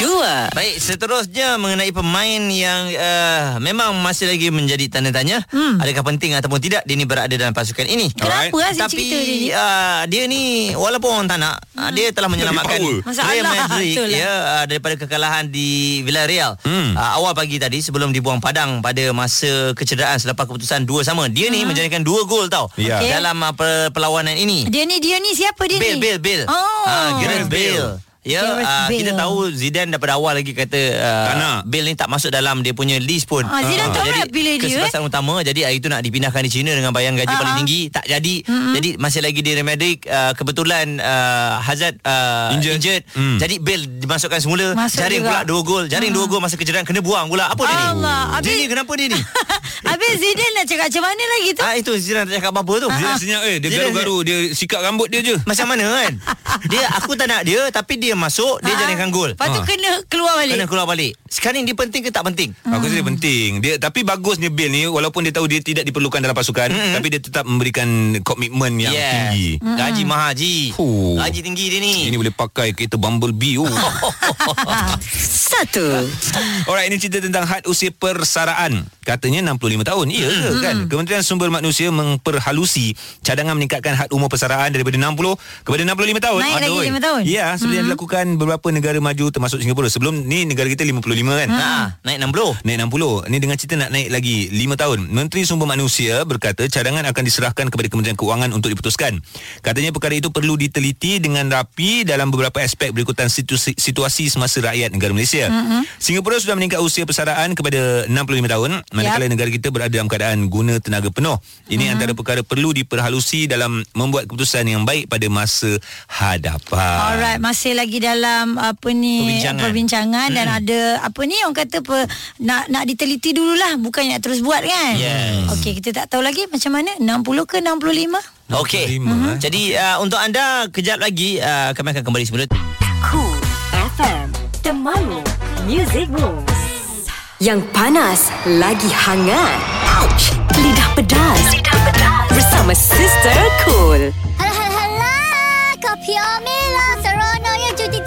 Dua. Baik, seterusnya mengenai pemain yang uh, memang masih lagi menjadi tanda tanya hmm. adakah penting ataupun tidak dia ni berada dalam pasukan ini. Kenapa lah si Tapi cerita dia ni? uh, dia ni walaupun orang tak nak hmm. dia telah menyelamatkan Real Madrid lah. ya uh, daripada kekalahan di Villarreal. Hmm. Uh, awal pagi tadi sebelum dibuang padang pada masa kecederaan selepas keputusan dua sama. Dia ni menjadikan dua gol tau Ya. Okey. dalam uh, per- perlawanan ini. Dia ni dia ni siapa dia Bale, ni? Bale, Bale. Oh. Ah, Gareth Gareth Bale. Bale. Ya, uh, Bale. kita tahu Zidane daripada awal lagi kata uh, Tak nak. Bale ni tak masuk dalam dia punya list pun. Ah, Zidane tak jadi nak pilih dia, eh? Kesempatan utama jadi hari itu nak dipindahkan di China dengan bayang gaji Ah, paling ah. tinggi tak jadi. Mm-hmm. Jadi masih lagi di Real Madrid uh, kebetulan uh, Hazard uh, Injured. injured. Mm. Jadi Bale dimasukkan semula Masuk jaring juga. pula dua gol. Jaring dua gol masa kecederaan kena buang pula. Apa dia ni? Allah, Dia ni kenapa dia ni? [laughs] Habis Zidane nak cakap macam mana lagi tu? ah itu Zidane tak cakap apa-apa tu. Dia senyap eh, dia Zidane- garu-garu, dia sikat rambut dia je. Macam mana kan? [laughs] Dia aku tak nak dia tapi dia masuk dia Ah, jaringkan gol. Lepas tu Ah. kena keluar balik. Kena keluar balik. Sekarang dia penting ke tak penting? Aku rasa dia penting. Dia tapi bagusnya Bill ni walaupun dia tahu dia tidak diperlukan dalam pasukan mm-hmm. tapi dia tetap memberikan komitmen yang Yes. tinggi. Gaji mahal Ji. Fuh. Gaji tinggi dia ni. Ini boleh pakai kereta Bumblebee. Oh. [laughs] Satu. Alright, ini cerita tentang had usia persaraan. Katanya 65 tahun. Ya ke kan? Kementerian Sumber Manusia memperhalusi cadangan meningkatkan had umur persaraan daripada 60 kepada 65 tahun. Naik lagi Aduh. lima tahun? Ya, seperti yang dilakukan beberapa negara maju termasuk Singapura. Sebelum ni negara kita 55 kan? Ha, naik 60. Naik 60 Ni dengan cerita nak naik lagi 5 tahun Menteri Sumber Manusia berkata Cadangan akan diserahkan kepada Kementerian Keuangan Untuk diputuskan Katanya perkara itu perlu diteliti Dengan rapi Dalam beberapa aspek Berikutan situasi, situasi semasa rakyat negara Malaysia mm-hmm. Singapura sudah meningkat usia persaraan Kepada 65 tahun Manakala Yap. negara kita berada dalam keadaan Guna tenaga penuh Ini mm-hmm. antara perkara perlu diperhalusi Dalam membuat keputusan yang baik Pada masa hadapan Alright, masih lagi dalam apa ni Perbincangan. perbincangan dan ada apa ni orang kata pe, nak nak diteliti dululah bukan nak terus buat kan. Yes. Okey, kita tak tahu lagi macam mana 60 ke 65? Okey. Lima, eh. Jadi uh, untuk anda kejap lagi uh, kami akan kembali semula. Cool FM Temanmu Music Moves Yang panas lagi hangat Ouch Lidah pedas Lidah pedas Bersama Sister Cool Hala hala hala Kopi Omila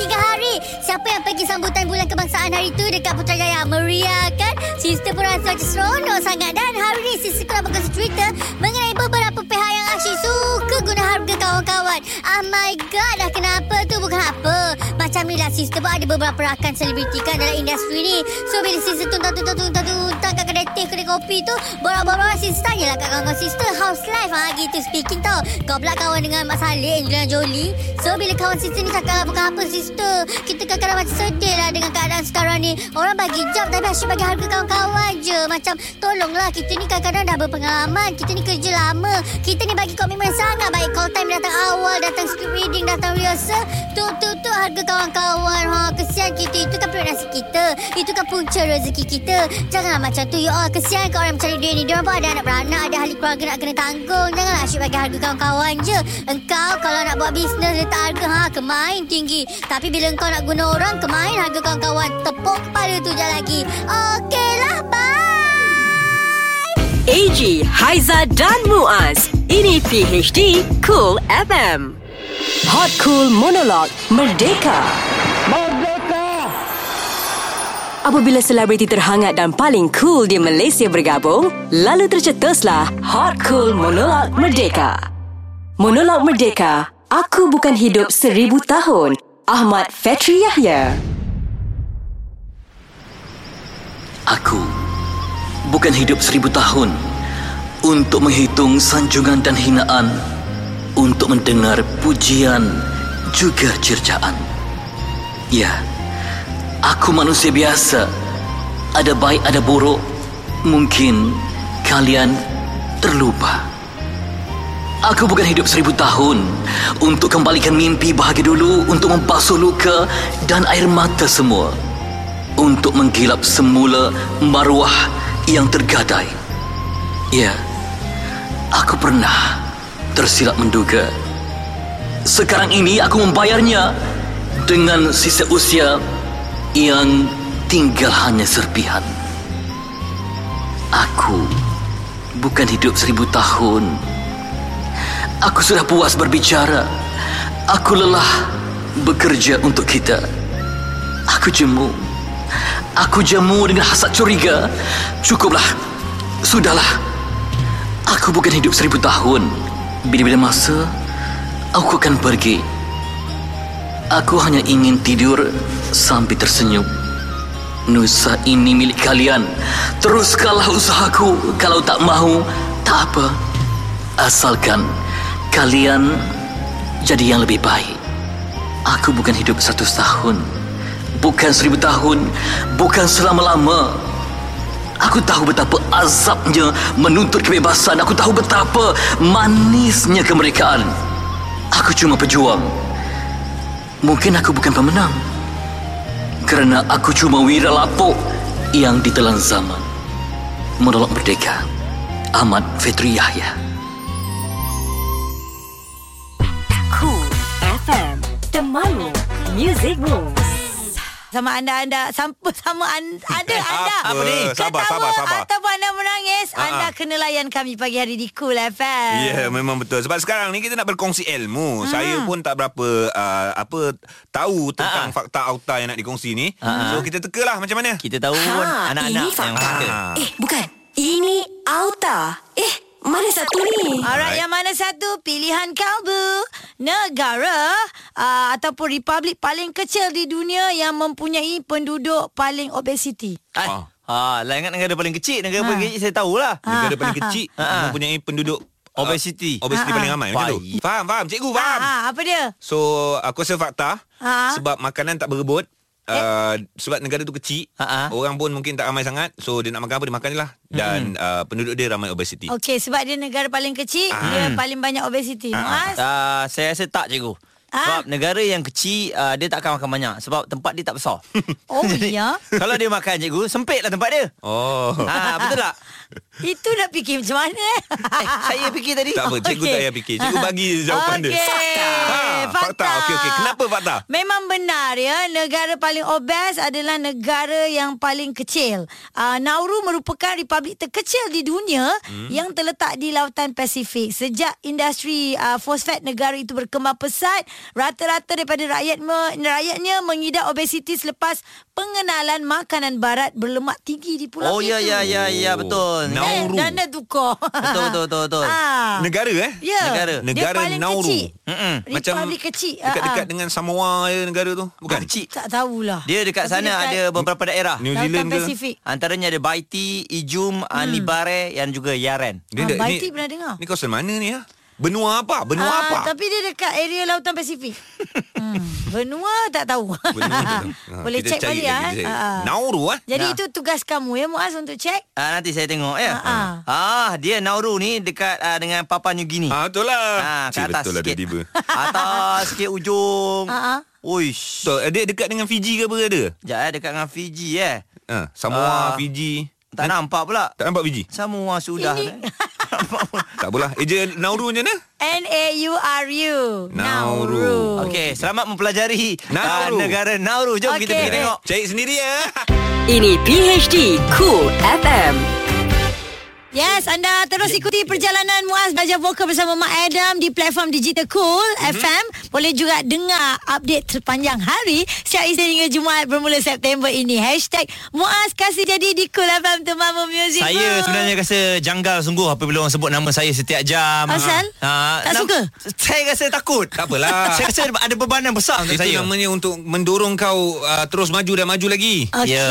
tiga hari. Siapa yang pergi sambutan bulan kebangsaan hari tu Dekat Putrajaya? Meriah kan? Sister pun rasa macam seronok sangat. Dan hari ni Sister Kau berkongsi cerita Mengenai beberapa pihak yang asyik suka Harga kawan-kawan. Oh my god Dah kenapa tu? Bukan apa. Macam ni lah Sister pun ada beberapa rakan selebriti kan Dalam industri ni. So bila Sister tuntang-tuntang-tuntang Kat kedai teh kedai kopi tu Borak-borak Sister. Tanyalah kat kawan-kawan Sister House life. Ha gitu speaking tau. Kau pula kawan dengan Mak Saleh Angelina Jolie So bila kawan sister ni cakap bukan apa sister. Kita kadang-kadang macam sedih lah dengan keadaan sekarang ni. Orang bagi job tapi asyik bagi harga kawan-kawan je. Macam tolonglah kita ni kadang-kadang dah berpengalaman. Kita ni kerja lama. Kita ni bagi komitmen sangat baik Call time datang awal Datang script reading Datang rehearsal. Tu tu tu harga kawan-kawan ha, Kesian kita. Itu kan nasi kita. Itu kan punca rezeki kita. Janganlah macam tu Ya Allah kesian kat orang mencari duit ni? Dia pun ada anak beranak Ada ahli keluarga nak kena tanggung. Janganlah asyik bagi harga kawan-kawan je. Engkau kalau nak buat bisnes Letak harga ha, kemain tinggi. Tapi bila engkau nak guna orang Kemain harga kawan-kawan. Tepuk kepala tu je lagi. Okeylah bye AG, Haiza dan Muaz Ini PHD Cool FM Hot Cool Monolog Merdeka Apabila selebriti terhangat dan paling cool di Malaysia bergabung, lalu tercetuslah Hot Cool Monolog Merdeka. Monolog Merdeka, Aku Bukan Hidup Seribu Tahun, Ahmad Fetri Yahya. Aku bukan hidup seribu tahun untuk menghitung sanjungan dan hinaan, untuk mendengar pujian juga cercaan. Ya, aku manusia biasa. Ada baik, ada buruk. Mungkin kalian terlupa. Aku bukan hidup seribu tahun untuk kembalikan mimpi bahagia dulu, untuk membasuh luka dan air mata semua untuk menggilap semula maruah yang tergadai. Ya, aku pernah tersilap menduga. Sekarang ini aku membayarnya dengan sisa usia yang tinggal hanya serpihan. Aku bukan hidup seribu tahun. Aku sudah puas berbicara. Aku lelah bekerja untuk kita. Aku jemu. Aku jemu dengan hasad curiga. Cukuplah. Sudahlah. Aku bukan hidup seribu tahun. Bila-bila masa, aku akan pergi. Aku hanya ingin tidur sambil tersenyum. Nusa ini milik kalian. Teruskanlah usahaku. Kalau tak mahu, tak apa. Asalkan kalian jadi yang lebih baik. Aku bukan hidup satu tahun. Bukan seribu tahun. Bukan selama-lama. Aku tahu betapa azabnya menuntut kebebasan. Aku tahu betapa manisnya kemerdekaan. Aku cuma pejuang. Mungkin aku bukan pemenang. Kerana aku cuma wira lapuk yang ditelan zaman. Menolak merdeka. Ahmad Fetri Yahya. Cool FM Temanmu Music Moves sama anda-anda sampai sama anda, [laughs] ada anda Apa ni? Sabar, ketawa sabar, sabar. ataupun anda menangis Ah, anda kena layan kami pagi hari di Cool FM Ya, yeah, memang betul. Sebab sekarang ni kita nak berkongsi ilmu. Hmm. Saya pun tak berapa uh, apa tahu tentang Ha-ha. fakta auta yang nak dikongsi ni. Ha-ha. So kita tekalah macam mana? Kita tahu Ha, pun ini anak-anak yang fakta. ada. Ah. Eh bukan Ini Auta Eh mana satu ni Alright, yang mana satu pilihan kalbu negara uh, ataupun republik paling kecil di dunia yang mempunyai penduduk paling obesiti. Ai, Ah. Ha, lah ingat negara paling kecil, negara Ha. paling kecil saya tahulah. Negara paling kecil Ha-ha. mempunyai penduduk uh, Obesity. obesity Ha-ha. paling ramai macam tu. Faham, faham. Cikgu faham. Ah, apa dia? So aku rasa fakta Ha. sebab makanan tak berebut. Uh, sebab negara tu kecil Ha-ha. Orang pun mungkin tak ramai sangat So dia nak makan apa Dia makan je lah Dan uh, penduduk dia ramai obesity Okey, sebab dia negara paling kecil, Ah. dia paling banyak obesiti. Muaz? Uh, saya rasa tak cikgu. Ah. Sebab negara yang kecil uh, dia tak akan makan banyak sebab tempat dia tak besar. Oh, ya? [laughs] Kalau dia makan cikgu, sempitlah tempat dia. Oh Ha, betul tak? [laughs] Itu nak fikir macam mana eh? Saya fikir tadi. Tak apa, cikgu Okey. tak payah fikir. Cikgu bagi jawapan dia. Okey. Ha, fakta. Okey, okey. Kenapa fakta? Memang benar ya, negara paling obes adalah negara yang paling kecil. Uh, Nauru merupakan republik terkecil di dunia hmm. yang terletak di lautan Pasifik. Sejak industri uh, fosfat negara itu berkembang pesat, rata-rata daripada rakyat me, rakyatnya mengidap obesiti selepas pengenalan makanan barat berlemak tinggi di pulau Oh itu. ya ya ya ya betul. Nah. Eh, Nauru. Dana tukar. Betul betul betul betul. Ah. Negara eh? Ya. Negara. Negara Dia paling Nauru. kecil. Mm-mm. Macam Republik kecil. Dekat-dekat Ah, ah. dengan Samoa ya negara tu. Bukan? Kecil. Tak tahulah. Dia dekat Tapi sana dekat ada beberapa daerah. New Zealand ke? Pasifik. Antaranya ada Baiti, Ijum, hmm. Nibare dan juga Yaren. Dia Ah, dah- Baiti pernah dengar. Ni kawasan mana ni ya? Benua apa? Benua Ah, apa? Tapi dia dekat area Lautan Pasifik. [laughs] hmm. Benua tak tahu. Benua tahu. Ha, [laughs] Boleh kita cek balik lagi, ah. Ah, ah. Nauru ah. Jadi Nah. itu tugas kamu ya Muaz untuk cek. Ah, nanti saya tengok ya. Ah, Ah, dia Nauru ni dekat ah, dengan Papua New Guinea. Ah betul lah. Ah, ke Cik, atas betul lah dia sikit. tiba. [laughs] Atas sikit ujung. Ah, ah. Uish. Betul. Dia dekat dengan Fiji ke apa ada? Sekejap eh, dekat dengan Fiji eh. Ha, Samoa, Ah. Fiji. Tak nampak pula. Tak nampak Fiji? Semua sudah. Ini- eh. Tak apalah. Eja Nauru macam mana? N-A-U-R-U. Nauru. Okey, selamat mempelajari Nauru. ah, negara Nauru. Jom kita Okey. pergi tengok. Cari sendiri ya. Ini PHD Cool FM. Yes, anda terus ikuti perjalanan Muaz belajar vokal bersama Mak Adam di platform Digital Cool mm-hmm. FM. Boleh juga dengar update terpanjang hari setiap Isnin hingga Jumaat bermula September ini. Hashtag Muaz kasih jadi di Cool FM Temamu Music. Saya Room. sebenarnya rasa janggal sungguh apabila orang sebut nama saya setiap jam. Asal? Ah, Tak nam- suka? Saya rasa takut. Tak apalah. [laughs] saya rasa ada bebanan besar untuk Itu saya. namanya untuk mendorong kau uh, terus maju dan maju lagi. Okey. Ya.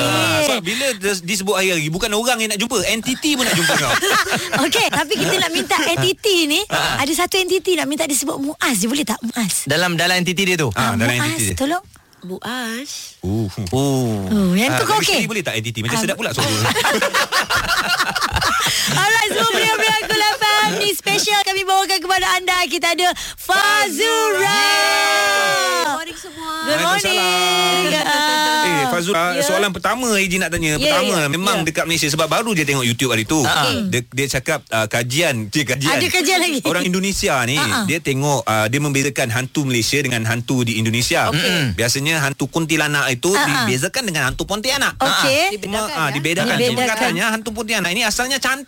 Sebab bila dis- disebut hari lagi bukan orang yang nak jumpa, entiti pun nak jumpa kau. [laughs] Okey, tapi kita nak minta entiti ni, ada satu entiti nak minta disebut Muaz. Dia boleh tak Muaz? Dalam dalam entiti dia tu. Ah, dalam Muaz, entiti dia. tolong. Muaz. Uh. Oh. Oh, yang Ah, tu kau lagi okey? boleh tak entiti? Macam Ah. sedap pula suara. [laughs] Alright, semua beriak-beriak Kul FM ni special kami bawakan kepada anda. Kita ada Fazura. Good morning semua. Good morning. Eh Fazul uh, Ya. Soalan pertama Eji nak tanya Ya, Pertama ya, Memang ya. dekat Malaysia Sebab baru dia tengok YouTube hari tu Ah. dia, dia cakap uh, Kajian dia kajian Ada kajian lagi. Orang Indonesia ni ah. Dia tengok uh, Dia membezakan hantu Malaysia Dengan hantu di Indonesia Okey. Biasanya hantu kuntilanak itu ah. Dibezakan dengan hantu pontianak Okey. Cuma Dibedakan, ah, ya? dibedakan. Dibedakan. Cuma katanya hantu pontianak ini asalnya cantik.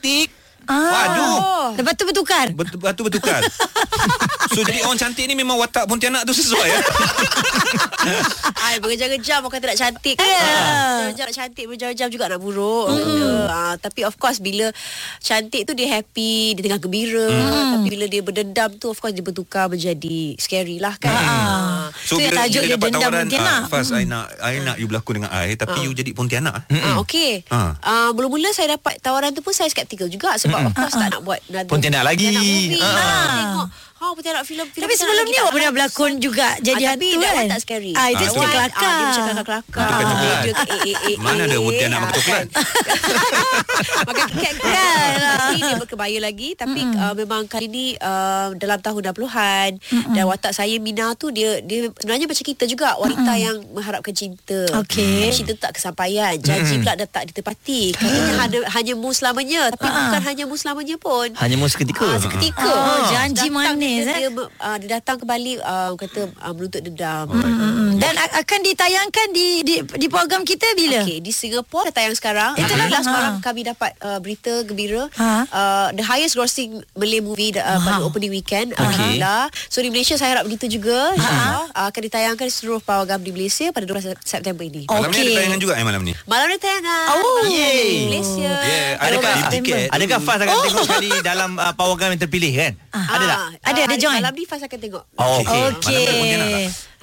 Ah. Waduh. Lepas tu bertukar. Betul betul bertukar. [laughs] so jadi orang cantik ni memang watak pontianak tu sesuai ya. [laughs] Ai berjam-jam orang kata nak cantik kan. Ya. Berjam-jam nak cantik, berjam-jam juga nak buruk. Mm. Uh, tapi of course bila cantik tu dia happy, dia tengah gembira. Mm. Tapi bila dia berdendam tu of course dia bertukar menjadi scary lah kan. Ah. So Tu yang tajuk dia dapat dendam tawaran pontianak. ah, Faz I nak I nak you berlakon dengan I tapi you jadi pontianak. Ah, okay. Ah. Ah, mula-mula saya dapat tawaran tu pun saya skeptikal juga sebab of course tak nak buat Pontianak lagi. movie. Tengok. Ha, pontianak filem filem Tapi sebelum ni awak pernah berlakon juga jadi ah, tapi hantu kan? one tak scary. Ah, itu cerita tu. kelakar. Ah, dia macam kelakar-kelakar. Makan coklat. Dia ke- eh, Mana ada pontianak makan coklat? [laughs] kan. Makan kek kan. Tapi dia berkebaya lagi tapi uh, memang kali ni uh, dalam tahun 60-an dan watak saya Mina tu dia dia sebenarnya macam kita juga wanita yang mengharapkan cinta. Okey. Cinta tak kesampaian. Janji pula dah tak ditepati. Katanya hanya hanya mu selamanya tapi bukan hanya mu selamanya pun. Hanya mu seketika. Ah, seketika. Oh, janji Datang manis, dia, eh? dia, uh, dia datang kembali uh, kata uh, menuntut dendam. Hmm, Dan a- akan ditayangkan di di, di program kita bila? Okey, di Singapura dah tayang sekarang. Itu Itulah lah, ha. semalam kami dapat uh, berita gembira. Ha. Uh, the highest grossing Malay movie uh, pada opening weekend. Alhamdulillah. So di Malaysia saya harap begitu juga. InsyaAllah uh, akan ditayangkan seluruh program di Malaysia pada 12 September ini. Malam ni ada tayangan juga eh malam ni. Malam ni tayangan. Oh. Di Malaysia. Yeah, ada Adakah kat tiket. Adakah Faz akan tengok sekali dalam uh, program yang terpilih kan? Ada tak? Ah, Ada, ada join? Malam ni Faz akan tengok. Oh, okey. Okey. Malam ada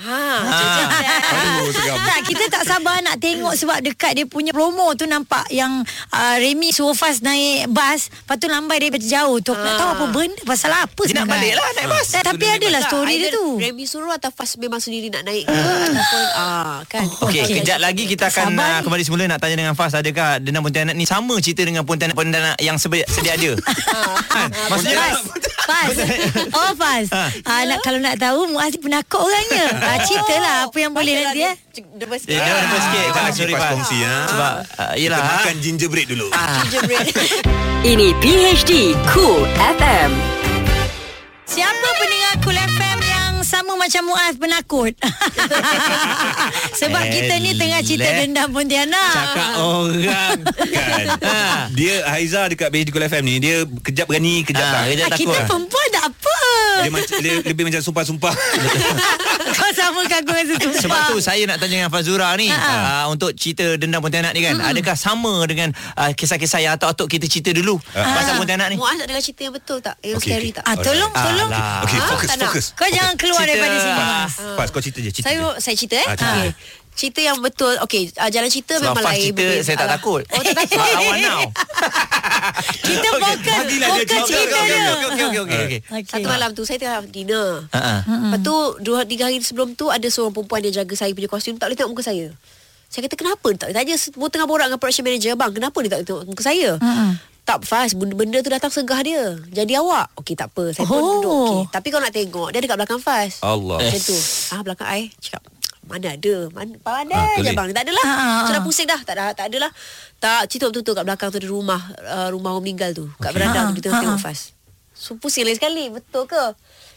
Ha, Aduh, seram. tak, kita tak sabar nak tengok sebab dekat dia punya promo tu nampak yang uh, Remy suruh Faz naik bas, lepas tu lambai daripada jauh tu. Aku nak tahu apa benda, pasal apa Dia nak sebenarnya. balik lah naik bas. Tak, tapi adalah story dia tu. Remy suruh atau Faz memang sendiri nak naik ke ataupun ah kan. Okey, Okey. kejap lagi kita akan uh, kembali semula nak tanya dengan Faz adakah Dendam Pontianak ni sama cerita dengan Pontianak-Pontianak yang sedia, sedia ada? [laughs] kan? Maksudnya Faz. Faz. Oh Faz. Ah, nak kalau nak tahu Muaz ni penakut orangnya. [laughs] Ah, ceritalah apa yang boleh nanti eh. Depan Eh, jangan depan sikit. Jangan Ah, sorry, Faz. kongsi ha. Sebab, ah, Kita ah. makan gingerbread dulu. [laughs] gingerbread. Ini PHD Cool FM. Siapa pendengar Cool FM yang sama macam Muaz penakut? [laughs] Sebab kita ni tengah cerita dendam Pontianak. Cakap orang. Kan [laughs] Ha. Dia Haiza dekat BHD Kul FM ni Dia kejap berani Kejap Ah, tak kejap Ah, kita takut. perempuan tak apa. dia, macam, dia lebih macam sumpah-sumpah Kau sama aku dengan sesumpah. Sebab tu saya nak tanya dengan Fazura ni uh, untuk cerita dendam Pontianak ni kan adakah sama dengan uh, kisah-kisah yang atok-atok kita cerita dulu pasal Pontianak ni Muaz nak dengar cerita yang betul tak? Yang Okey, scary okey. tak? Ah, tolong, tolong. Alah. Okay Ah, fokus tak nak. fokus Kau jangan keluar Cerita- daripada sini. Faz kau cerita je cerita Saya je. saya cerita eh. Ah, cerita. Cerita yang betul. Okey, uh, jalan cerita Sebab memang lain. cerita berbeza. saya tak Alah. takut Oh, tak takut. Lawan now [laughs] Kita fokus, bagilah dia fokus cerita. cerita Okey, dia. okey, okey, okey, okey, okey. Okey. Satu malam tu saya tengah dinner. Ha. Lepas tu dua tiga hari sebelum tu ada seorang perempuan dia jaga saya punya kostum tak boleh tengok muka saya. Saya kata kenapa tak boleh tanya semua tengah borak dengan production manager bang kenapa dia tak boleh tengok muka saya. Tak fast benda, benda tu datang segah dia. Jadi awak. Okey tak apa. Saya pun Oh. duduk. Okey. Tapi kau nak tengok dia dekat belakang fast. Allah Macam tu. Ah belakang ai cakap mana ada? Mana pandai Ah, ah, je bang? Tak adalah. Ah, ah, ah. sudah pusing dah. Tak ada tak adalah tak cerita betul-betul kat belakang tu ada rumah uh, rumah orang meninggal tu. Kat beranda Ah, tu kita tengok ah, ah. fast. So pusing lain sekali. Betul ke?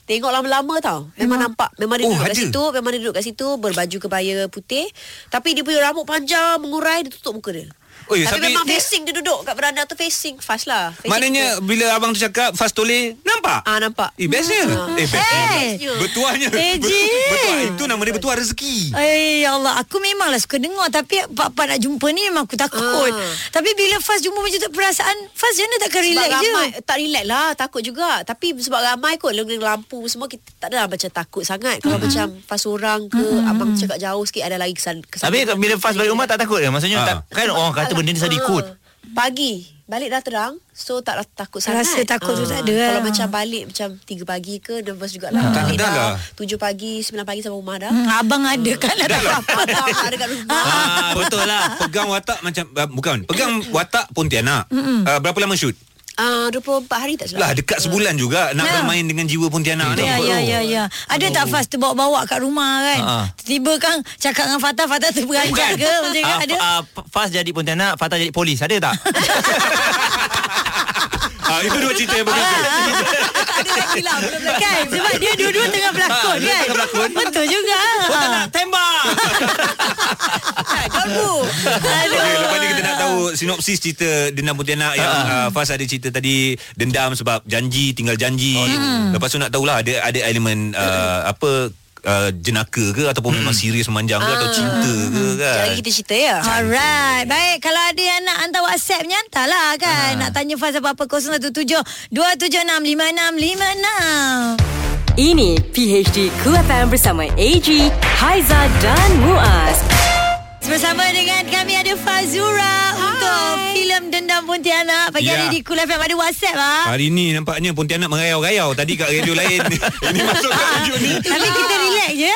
Tengok lama-lama tau. Memang nampak. Memang dia Oh, duduk kat ada? situ. Memang dia duduk kat situ. Berbaju kebaya putih. Tapi dia punya rambut panjang Mengurai. Dia tutup muka dia Oh, ya, Tapi tapi memang dia- facing dia duduk Kat beranda tu facing Fast lah. Facing Maknanya muka. bila abang tu cakap Faz toleh Nampak? Ah nampak. Eh bestnya Ah. Eh best. Bertuahnya. Eh, Jin. Bertuah Itu nama dia bertuah rezeki. Eh ya Allah. Aku memanglah suka dengar. Tapi Pak-pak nak jumpa ni Memang aku takut. Ah. Tapi bila Faz jumpa macam tu Perasaan macam mana takkan Sebab relax je? ramai Tak relax lah. Takut juga. Tapi sebab ramai kot. Dengan lampu semua kita Tak adalah macam takut sangat. Kalau macam Pas orang ke Abang cakap jauh sikit Ada lagi kesan, kesan Tapi bila Faz balik rumah tak takut ke? Maksudnya Ah. tak, kan orang kata benda ni saya ikut. Ah. Pagi Balik dah terang So tak lah takut sangat Rasa takut tu Ah. tak ada lah. Kalau macam balik Macam 3 pagi ke Nervous jugalah Tak Balik ada lah. dah 7 pagi 9 pagi sampai rumah dah hmm, Abang ada kan Tak apa-apa Abang ada kat rumah Ah, betul lah. Pegang watak macam uh, Bukan Pegang watak Pontianak uh, Berapa lama shoot? Ah, 24 hari tak Lah salah dekat sebulan juga Nak Ya. bermain dengan jiwa Pontianak ni Ya, ya, ya, ya. Ada tak Faz terbawa-bawa kat rumah kan? Ha. Tiba-tiba kan cakap dengan Fatah, Fatah terperanjat ke? Macam Ah, ada? ah, Faz jadi Pontianak, Fatah jadi polis. Ada tak? [laughs] ah, Itu dua cerita yang berbeza Tak ada lagi lah Belum Kan? [laughs] Sebab dia dua-dua tengah berlakon Ah, kan? tengah berlakon. Betul juga. Pontianak tembak. [laughs] Dorbu Okay, lepas ni kita nak tahu sinopsis cerita Dendam Pontianak yang uh, Faz ada cerita tadi dendam sebab janji tinggal janji. Lepas tu nak tahulah ada ada elemen uh, apa uh, jenaka ke ataupun memang serius memanjang ke atau cinta ke kan. Sekali kita cerita ya. Alright. Baik Kalau ada yang nak hantar whatsappnya Hantarlah kan. Nak tanya Faz apa-apa 017-276-5656 Ini PHD Cool FM bersama AG, Haiza dan Muaz. Bersama dengan kami ada Fazura Untuk filem Dendam Pontianak. Pagi Ya. hari di Cool FM Ada whatsapp ah. Hari ni nampaknya Pontianak merayau-rayau Tadi kat radio [laughs] lain. Ini masuk kat radio ni. Tapi kita relax je.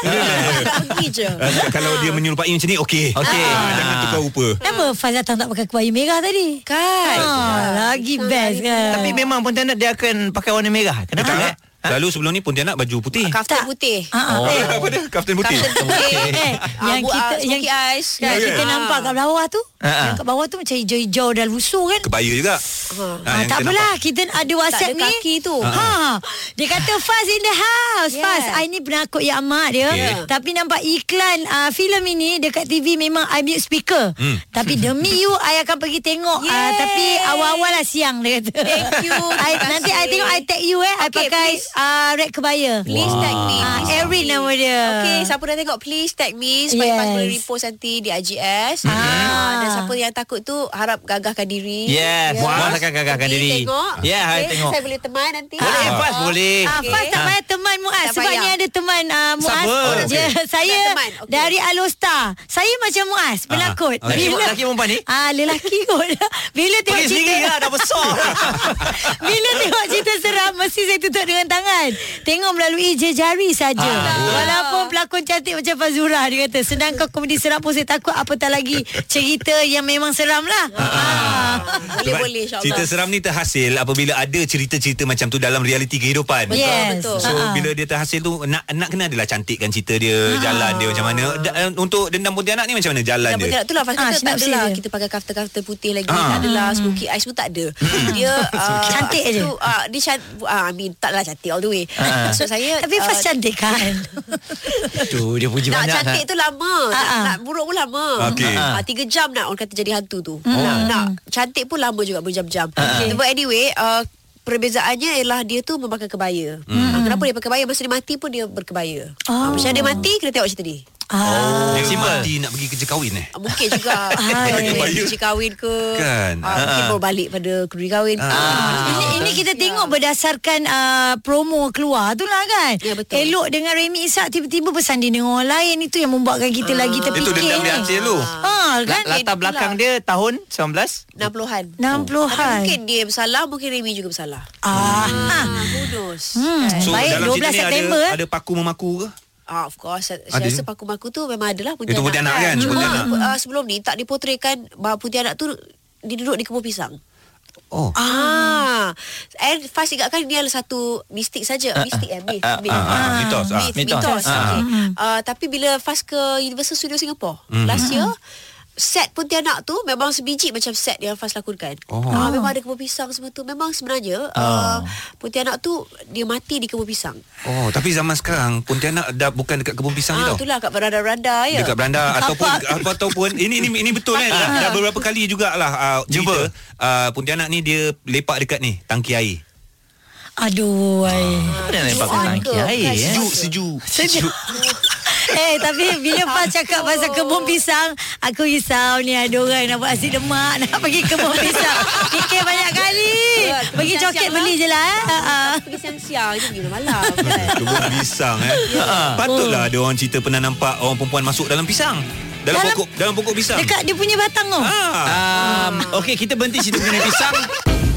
Tak [laughs] pergi je. Uh, kalau dia menyerupai macam ni Okey. Okey. Ah, Jangan tukar rupa. Kenapa Faz datang tak pakai kebaya merah tadi? Kan. Ah, lagi best kan Tapi memang Pontianak dia akan pakai warna merah. Kenapa? Lalu sebelum ni Pontianak baju putih Kaftan Tak. putih Ah, ah, eh, [laughs] Apa dia? Kaftan putih Kaftan putih eh, [laughs] yang Abu- kita ah, yang eyes yang kan? kita Ah. nampak kat bawah tu, Ah, ah. yang kat bawah tu macam hijau-hijau dan lusuh kan? Kebaya juga Ha. Ah, Ah, yang tak kita apalah. Kita ada WhatsApp ada ni kaki tu. ha. Dia kata Faz in the house Yeah. Faz I ni penakut yang amat dia Okay. Tapi nampak iklan uh, filem ini Dekat TV memang I mute speaker Hmm. Tapi [laughs] demi you I akan pergi tengok uh. Tapi awal-awal lah siang dia kata Thank you. I, Nanti I tengok I tag you eh I Okay, pakai please. Uh, red kebaya Please tag me tag Erin nama dia. Okay siapa dah tengok Please tag me Supaya Yes. yes. boleh repost nanti Di IGS Ah. ah. Dan siapa yang takut tu Harap gagahkan diri Yes. Muaz akan gagahkan Pergi diri. Tengok Ya, I okay. tengok. Saya boleh teman nanti Boleh, Faz boleh. Ah, Faz tak Ah. payah teman Muaz Tak Sebab payah. ni ada teman uh, Muaz Siapa? oh, dia, [laughs] Saya Tak teman, okey. Dari Alostar Saya macam Muaz Penakut Ah, Lelaki, lelaki perempuan ni? Ah, lelaki kot [laughs] Bila tengok Pergi cerita sendiri lah, dah besar. [laughs] Bila tengok cerita seram Mesti saya tutup dengan tangan Jangan Tengok melalui jejari saja Ah. Walaupun pelakon cantik macam Fazura Dia kata Sedangkan komedi seram pun Saya takut apatah lagi Cerita yang memang seram lah ah. Boleh-boleh Sebab insyaAllah. Cerita seram ni terhasil apabila ada cerita-cerita macam tu dalam realiti kehidupan. Betul, Yes. betul. So Ah. bila dia terhasil tu nak nak kena adalah cantikkan cerita dia, jalan dia macam mana. Da, eh, untuk dendam pontianak ni macam mana jalan Dan dia? tidak tu lah Ah, kata tak adalah dia. Kita pakai kaftan-kaftan putih lagi Ah. Tak adalah Smoky eyes pun tak ada Dia [laughs] uh, Cantik je. tu, uh, Dia cantik uh, I mean taklah cantik all the way So saya Tapi uh, cantik kan [laughs] Tu dia puji nak banyak cantik kan? tu lama nak, ah. nak buruk pun lama Okey. Ah, Tiga jam nak Orang kata jadi hantu tu nak, nak Cantik pun lama juga Berjam-jam okay. But anyway uh, Perbezaannya ialah dia tu memakai kebaya. Hmm. Kenapa dia pakai kebaya? Masa dia mati pun dia berkebaya. Oh. Macam dia mati, kena tengok cerita dia. Ah. Dia Simple. mati nak pergi kerja kahwin eh? Ah, Mungkin juga [laughs] Hai. Kerja kahwin ke Kan. ah, Mungkin baru balik pada Kerja kahwin ke Ini, ini kita tengok berdasarkan uh, promo keluar tu lah kan Ya, betul. Elok dengan Remy Isak Tiba-tiba bersanding dengan orang lain Itu yang membuatkan kita lagi terfikir Itu dendam dia ni. hasil tu. Ha, kan La- Latar belakang dia tahun 19 60-an 60-an Tapi mungkin dia bersalah Mungkin Remy juga bersalah ah. ah, Who knows Hmm. So Baik, dalam 12 cerita ni September, ada, ada paku memaku ke? Ah, of course Saya, Ada. saya rasa paku-maku tu Memang adalah Itu Pontianak kan? Cuma Pontianak. uh, sebelum ni Tak dipotretkan Bahawa Pontianak tu Dia duduk di kebun pisang Oh. Ah, and Faz ingatkan ni adalah satu mistik saja. Mistik eh, myth. myth. ah, ah, mitos, ah. Myth, Mitos. Ah. Okay. Uh, tapi bila Faz ke Universal Studio Singapore last year, set Pontianak tu memang sebiji macam set yang Faz lakonkan. Oh. Ah, memang ada kebun pisang semua tu. Memang sebenarnya uh, Pontianak tu dia mati di kebun pisang. Oh, tapi zaman sekarang Pontianak dah bukan dekat kebun pisang Ah, tau. itulah kat beranda-beranda ya. Dekat beranda [laughs] ataupun apa ataupun ini ini ini betul kan dah, dah beberapa kali jugalah uh, Jumpa. cerita uh, Pontianak ni dia lepak dekat ni tangki air. Aduh kat tangki Bukan air eh? Sejuk sejuk. Sejuk. [laughs] Eh tapi bila Faz cakap pasal kebun pisang Aku risau ni ada orang nak buat nasi lemak Nak pergi kebun pisang Fikir banyak kali Pergi coket beli je lah eh. Ha, ha. Pergi siang-siang Itu pergi malam kan. Kebun pisang eh. Patutlah ada orang cerita pernah nampak orang perempuan masuk dalam pisang. Dalam, Dalam- pokok dalam pokok pisang. Dekat dia punya batang tu Ah. Um, Okey kita berhenti cerita mengenai pisang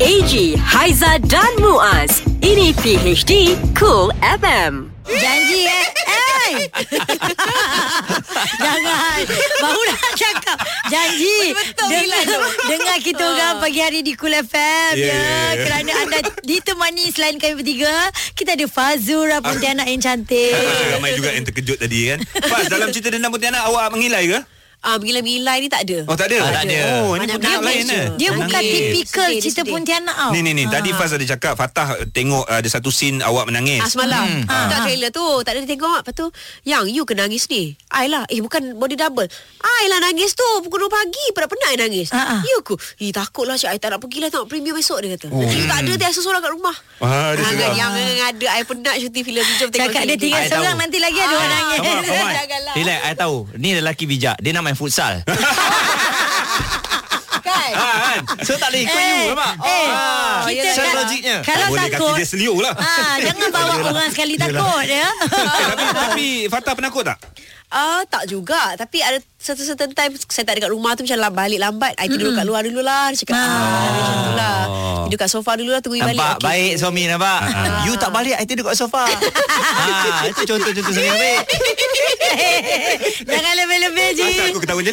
AG, Haiza dan Muaz. Ini PHD Cool FM. Janji eh Eh [laughs] Jangan Baru nak cakap Janji Dengar, [laughs] dengar kita orang Pagi hari di Cool FM Ya, ya, ya, ya. Kerana anda ditemani Selain kami bertiga Kita ada Fazura Pontianak yang cantik [laughs] Ramai juga yang terkejut tadi kan. Faz dalam cerita dendam Pontianak awak mengilai ke? Ah, Mengilai-mengilai ni tak ada Oh tak ada. Ah, tak ada. Oh ini Banyak Pontianak lain eh. Dia Nangis. bukan tipikal Sedih, dia cerita sedih. Pontianak tau Ni ni ni tadi Ah. Faz ada cakap Fatah tengok ada satu scene awak menangis. Ah semalam hmm. Ah. Tak trailer tu Tak ada dia tengok Lepas tu Yang you kena nangis ni I lah Eh bukan body double I lah nangis tu Pukul 2 pagi Pada penat I nangis ah. You ku Eh takut lah Cik I tak nak pergi lah Tengok premium esok dia kata oh. You tak ada Dia seorang kat rumah Ah, dia yang ada I penat syuting filem tu Jom tengok Cakap dia tinggal I seorang. Nanti lagi ada orang nangis. [laughs] Janganlah. Relax, I tahu. Ni lelaki bijak. Dia nak main futsal. [laughs] Kan ha, kan? So tak boleh ikut you, nampak? Eh, Ah, kita kan- logiknya. Kalau Boleh kaki takut dia seliuk lah. ah, Jangan bawa orang sekali takut ya. Eh, tapi tapi Fatah penakut tak? Ah tak juga Tapi ada certain certain time Saya tak ada kat rumah tu Macam lah balik lambat I tidur kat luar dulu lah Dia cakap ah. Macam tu lah Tidur kat sofa dulu lah Tunggu you balik Nampak baik suami nampak. You tak balik, I tidur kat sofa. ha, [laughs] itu contoh-contoh yang baik. [laughs] Jangan lebih-lebih je. Aku ketawa [laughs]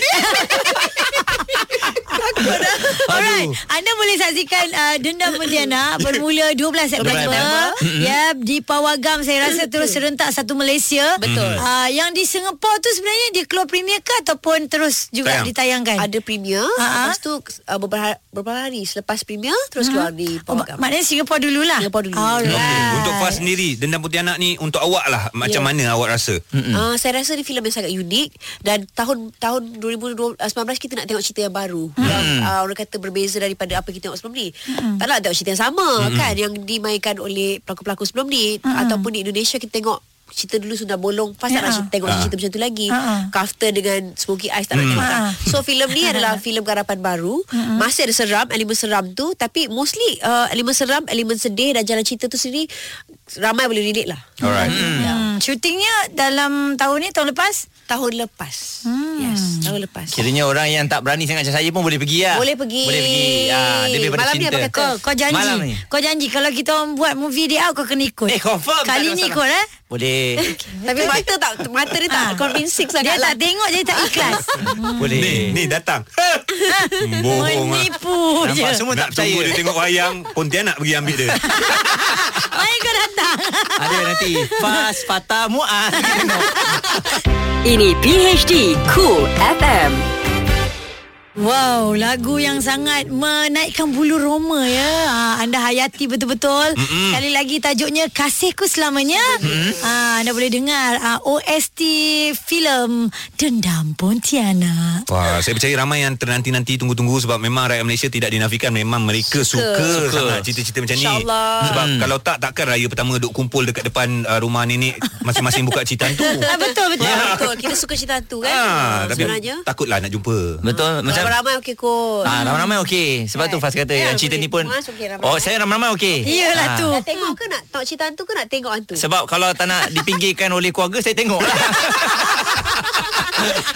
macam ni? Alright, anda boleh saksikan uh, Dendam Pontianak [coughs] bermula 12 September. September. Ya, di Pawagam saya rasa terus serentak satu Malaysia. Betul. Uh, yang di Singapura tu sebenarnya dia keluar premier ke ataupun terus juga Tayang. ditayangkan? Ada premier Ha, ha. Lepas tu uh, beberapa, beberapa hari Selepas premier Terus keluar di Oh, Pawagam maknanya Singapura dululah. Singapura dulu. Alright. Okey, untuk Faz sendiri Dendam Pontianak ni untuk awak lah macam Ya. mana awak rasa? Uh, saya rasa ni filem yang sangat unik dan tahun tahun 2019 kita nak tengok cerita yang baru Hmm. Yang uh, orang kata berbeza daripada apa kita tengok sebelum ni. Tak nak tengok cerita yang sama kan yang dimainkan oleh pelakon-pelakon sebelum ni ataupun di Indonesia kita tengok cerita dulu sudah bolong Pas tak nak Ya. cerita, tengok cerita macam tu lagi Ha. Kaftan dengan Smoky Eyes tak nak tengok kan? Ha. So filem ni [laughs] adalah filem garapan baru Masih ada seram Elemen seram tu Tapi mostly uh, Elemen seram Elemen sedih Dan jalan cerita tu sendiri Ramai boleh relate lah Alright. Hmm, syutingnya dalam tahun ni tahun lepas? Tahun lepas. Hmm. Yes, tahun lepas. Kiranya orang yang tak berani sangat macam saya pun boleh pergi lah. Boleh pergi. Boleh pergi. Ah, dia lebih pada Malam ni cinta. apa kata? Kau, kau janji Malam ni. Kau janji Kalau kita orang buat movie dia Kau kena ikut Eh, confirm. Kali ni ikut eh Boleh. Tapi mata tak mata dia tak Ah. convincing Dia sangat lah. tak tengok Dia tak ikhlas [laughs] boleh. Ni, ni datang. [laughs] Bohong ah. Menipu je Nampak semua tak Nak percaya. tunggu dia tengok wayang Pontianak pergi ambil dia [laughs] Main kau datang Ada nanti Fas, Fatah, Muaz. Ini PHD Cool FM. Wow, lagu yang sangat menaikkan bulu roma ya. Ha, anda hayati betul-betul. Mm-mm. Sekali lagi tajuknya Kasihku Selamanya. Ha, anda boleh dengar ha, OST filem Dendam Pontianak. Wah, saya percaya ramai yang ternanti-nanti tunggu-tunggu sebab memang rakyat Malaysia tidak dinafikan memang mereka suka, suka, Suka. sangat cerita-cerita macam ni. Sebab kalau tak takkan raya pertama duk kumpul dekat depan uh, rumah nenek masing-masing buka cerita tu. Ah, betul betul. Ya, betul. Kita suka cerita tu kan. Ah, tapi sebenarnya. takutlah nak jumpa. Betul. Macam Ramai-ramai okey kot. Ah, ramai-ramai okey. Sebab tu Fas kata Ya, yang cerita boleh. ni pun Muaz okey, ramai-ramai. Oh, saya ramai-ramai okey. Iyalah Ah. tu. Nak tengok ke nak tengok cerita hantu ke nak tengok hantu? Sebab kalau tak nak dipinggirkan oleh keluarga saya tengok lah. [laughs]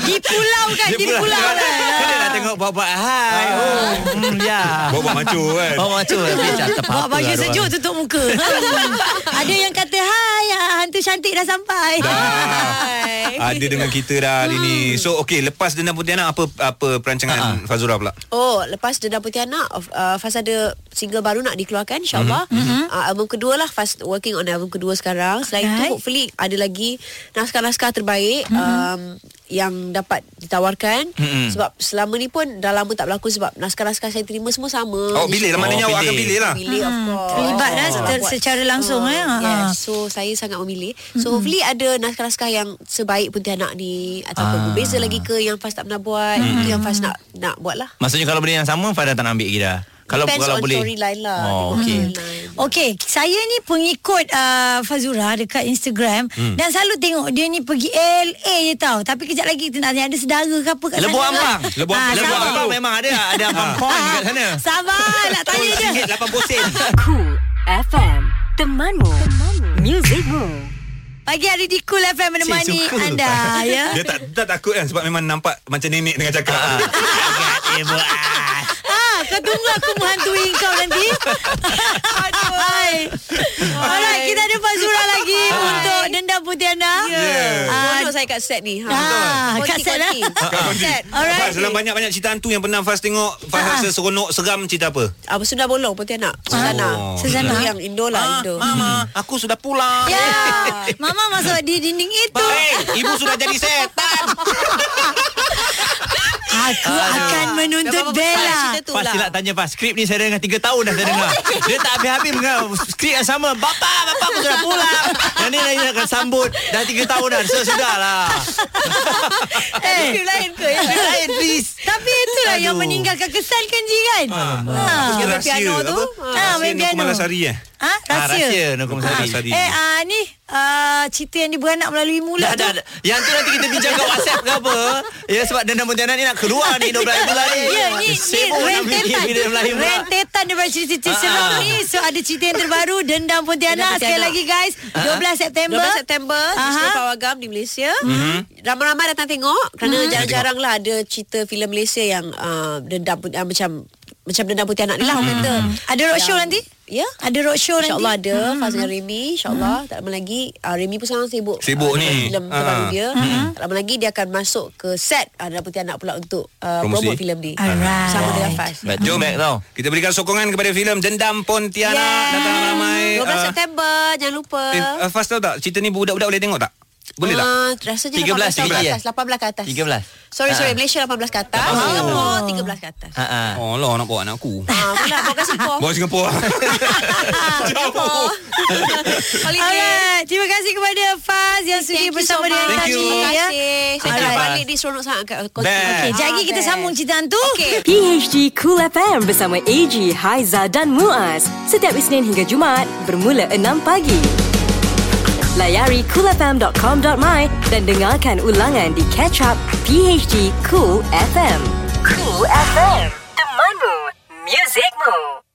Di pulau kan, di pulau kan. Kita nak tengok buat-buat hai. Oh, hmm, ya. Bawa macu kan. Macam Tapi tak tak Bawa apa-apa. baju lah, sejuk tutup muka. Hmm. [laughs] Ada yang kata, hai ah, hantu cantik dah sampai. Hai. [laughs] Ada dengan kita dah hari ni. So okey, lepas Dendam Pontianak apa apa perancangan Fazura pula? Oh, lepas Dendam Putih Anak, uh, Faz ada single baru nak dikeluarkan insyaAllah. Mm-hmm. Uh, album kedua lah, Faz working on album kedua sekarang. Selain Alright. itu, hopefully ada lagi naskah-naskah terbaik mm-hmm. um, yang dapat ditawarkan. Mm-mm. Sebab selama ni pun dah lama tak berlakon sebab naskah-naskah saya terima semua sama. Oh, pilih lah. Maknanya Oh, awak akan pilih. pilih lah. Pilih of course. Terlibat dah Oh. secara- langsung, eh. Ah. Yes. So saya sangat memilih. So hopefully ada naskah-naskah yang sebaik Pontianak ni ataupun Ah. berbeza lagi ke yang Faz tak pernah buat. Itu yang Faz nak nak buat lah. Maksudnya kalau benda yang sama Fada tak nak ambil lagi dah. Kalau Depends kalau on boleh. storyline lah. Oh, okey. storyline. Okey, saya ni pengikut uh, Fazura dekat Instagram hmm. dan selalu tengok dia ni pergi LA je tau. Tapi kejap lagi kita nak tanya ada sedara ke apa kat Lebuh sana. Ambang. Lebuh Ah, Ambang. Lebuh sabar. Ambang memang ada ada abang pon kat sana. [laughs] Sabar nak tanya dia. RM1 80 sen. [laughs] Cool FM. Temanmu. Temanmu. Musicmu. Pagi hari di Cool FM menemani Cik, anda [laughs] ya. Dia tak tak takut kan sebab memang nampak macam nenek tengah cakap. Agak ibu ah. Ah, kau tunggu aku menghantui kau nanti. Aduh. Hai. Alright, kita ada Fazura lagi untuk Dendam Putiana. Yeah. Ah, Seronok saya kat set ni. Ha. Ah, kat set lah. Kat set. Alright. Faz, dalam banyak-banyak cerita hantu yang pernah Faz tengok, Faz Ah. rasa seronok, seram cerita apa? Apa sudah bolong Pontianak? Susana. Oh. Susana. Yang Indo lah Indo. Mama, [laughs] aku sudah pulang. Ya. [laughs] Mama masuk di dinding itu. Baik, ibu sudah jadi setan. [laughs] Aku akan menuntut Bella. Pas lah. silap tanya Pas Skrip ni saya dengar 3 tahun dah saya dengar Dia tak habis-habis mengenal Skrip yang sama Bapa Bapa aku sudah pulang Dan ni lagi akan sambut Dah 3 tahun dah So sudahlah Eh, [laughs] Skrip lain ke? Ya? Skrip lain please tapi itulah yang Aduh. meninggalkan kesan kan Ji kan? Ha. Yang Rahsia piano tu. apa? Ah, Rahsia main Nuku piano. Malasari eh? Ha? Ah, Rahsia. Rahsia Nukum Sari Sari. Eh, ah ni ah, cerita yang dia beranak melalui mulut Dah, dah, tu. dah. Yang tu nanti kita bincang kat WhatsApp ke apa Ya sebab Dendam Pontianak ni nak keluar ni 12 bulan ni Ya, ni, ni Sibuk bikin rentetan. Rentetan daripada cerita-cerita seram ni. So, ada cerita yang terbaru, Dendam Pontianak. Sekali lagi, guys. 12 September. 12 September Aha. Disco Pawagam di Malaysia mm-hmm. Ramai-ramai datang tengok Kerana jarang-jarang lah Ada cerita filem Malaysia Yang uh, dendam uh, Macam Macam dendam putih anak ni lah. kata Ada roadshow Yang- nanti? Ya. Ada roadshow nanti? InsyaAllah ada. Faz dengan Remy InsyaAllah. Tak lama lagi. Uh, Remy pun sekarang sibuk. Sibuk uh, dengan ni. filem Ah. terbaru dia Tak lama lagi dia akan masuk ke set uh, Dendam putih anak pula Untuk uh, promote filem ni. Alright. Sama dengan Faz. To back tau. Kita berikan sokongan kepada filem Dendam Pontianak. Datang ramai. 12 Ah, September Jangan lupa. Eh, uh, Faz tahu tak? Cerita ni budak-budak boleh tengok tak? Boleh tak? Uh, rasanya 13 18 tinggi, ke eh? atas 18 ke atas 13 Sorry sorry Ah. Malaysia 18 ke atas 18 ke atas. Singapore 13 ke atas Ha ah. Oh lah nak bawa anak aku. Ah, bawa kat Singapore Bawa Singapura. [laughs] [laughs] Alright. Terima kasih kepada Faz yang sudi bersama so dengan much. Thank you. kami. Terima ya. kasih Saya tak balik di seronok sangat kat kos Ah, jadi kita sambung cerita hantu. Okay PHD Cool FM bersama AG, Haiza dan Muaz. Setiap Isnin hingga Jumaat bermula 6 pagi. Layari coolfm.com.my dan dengarkan ulangan di Catch Up PHD Cool FM. Cool FM. Temanmu. Musicmu.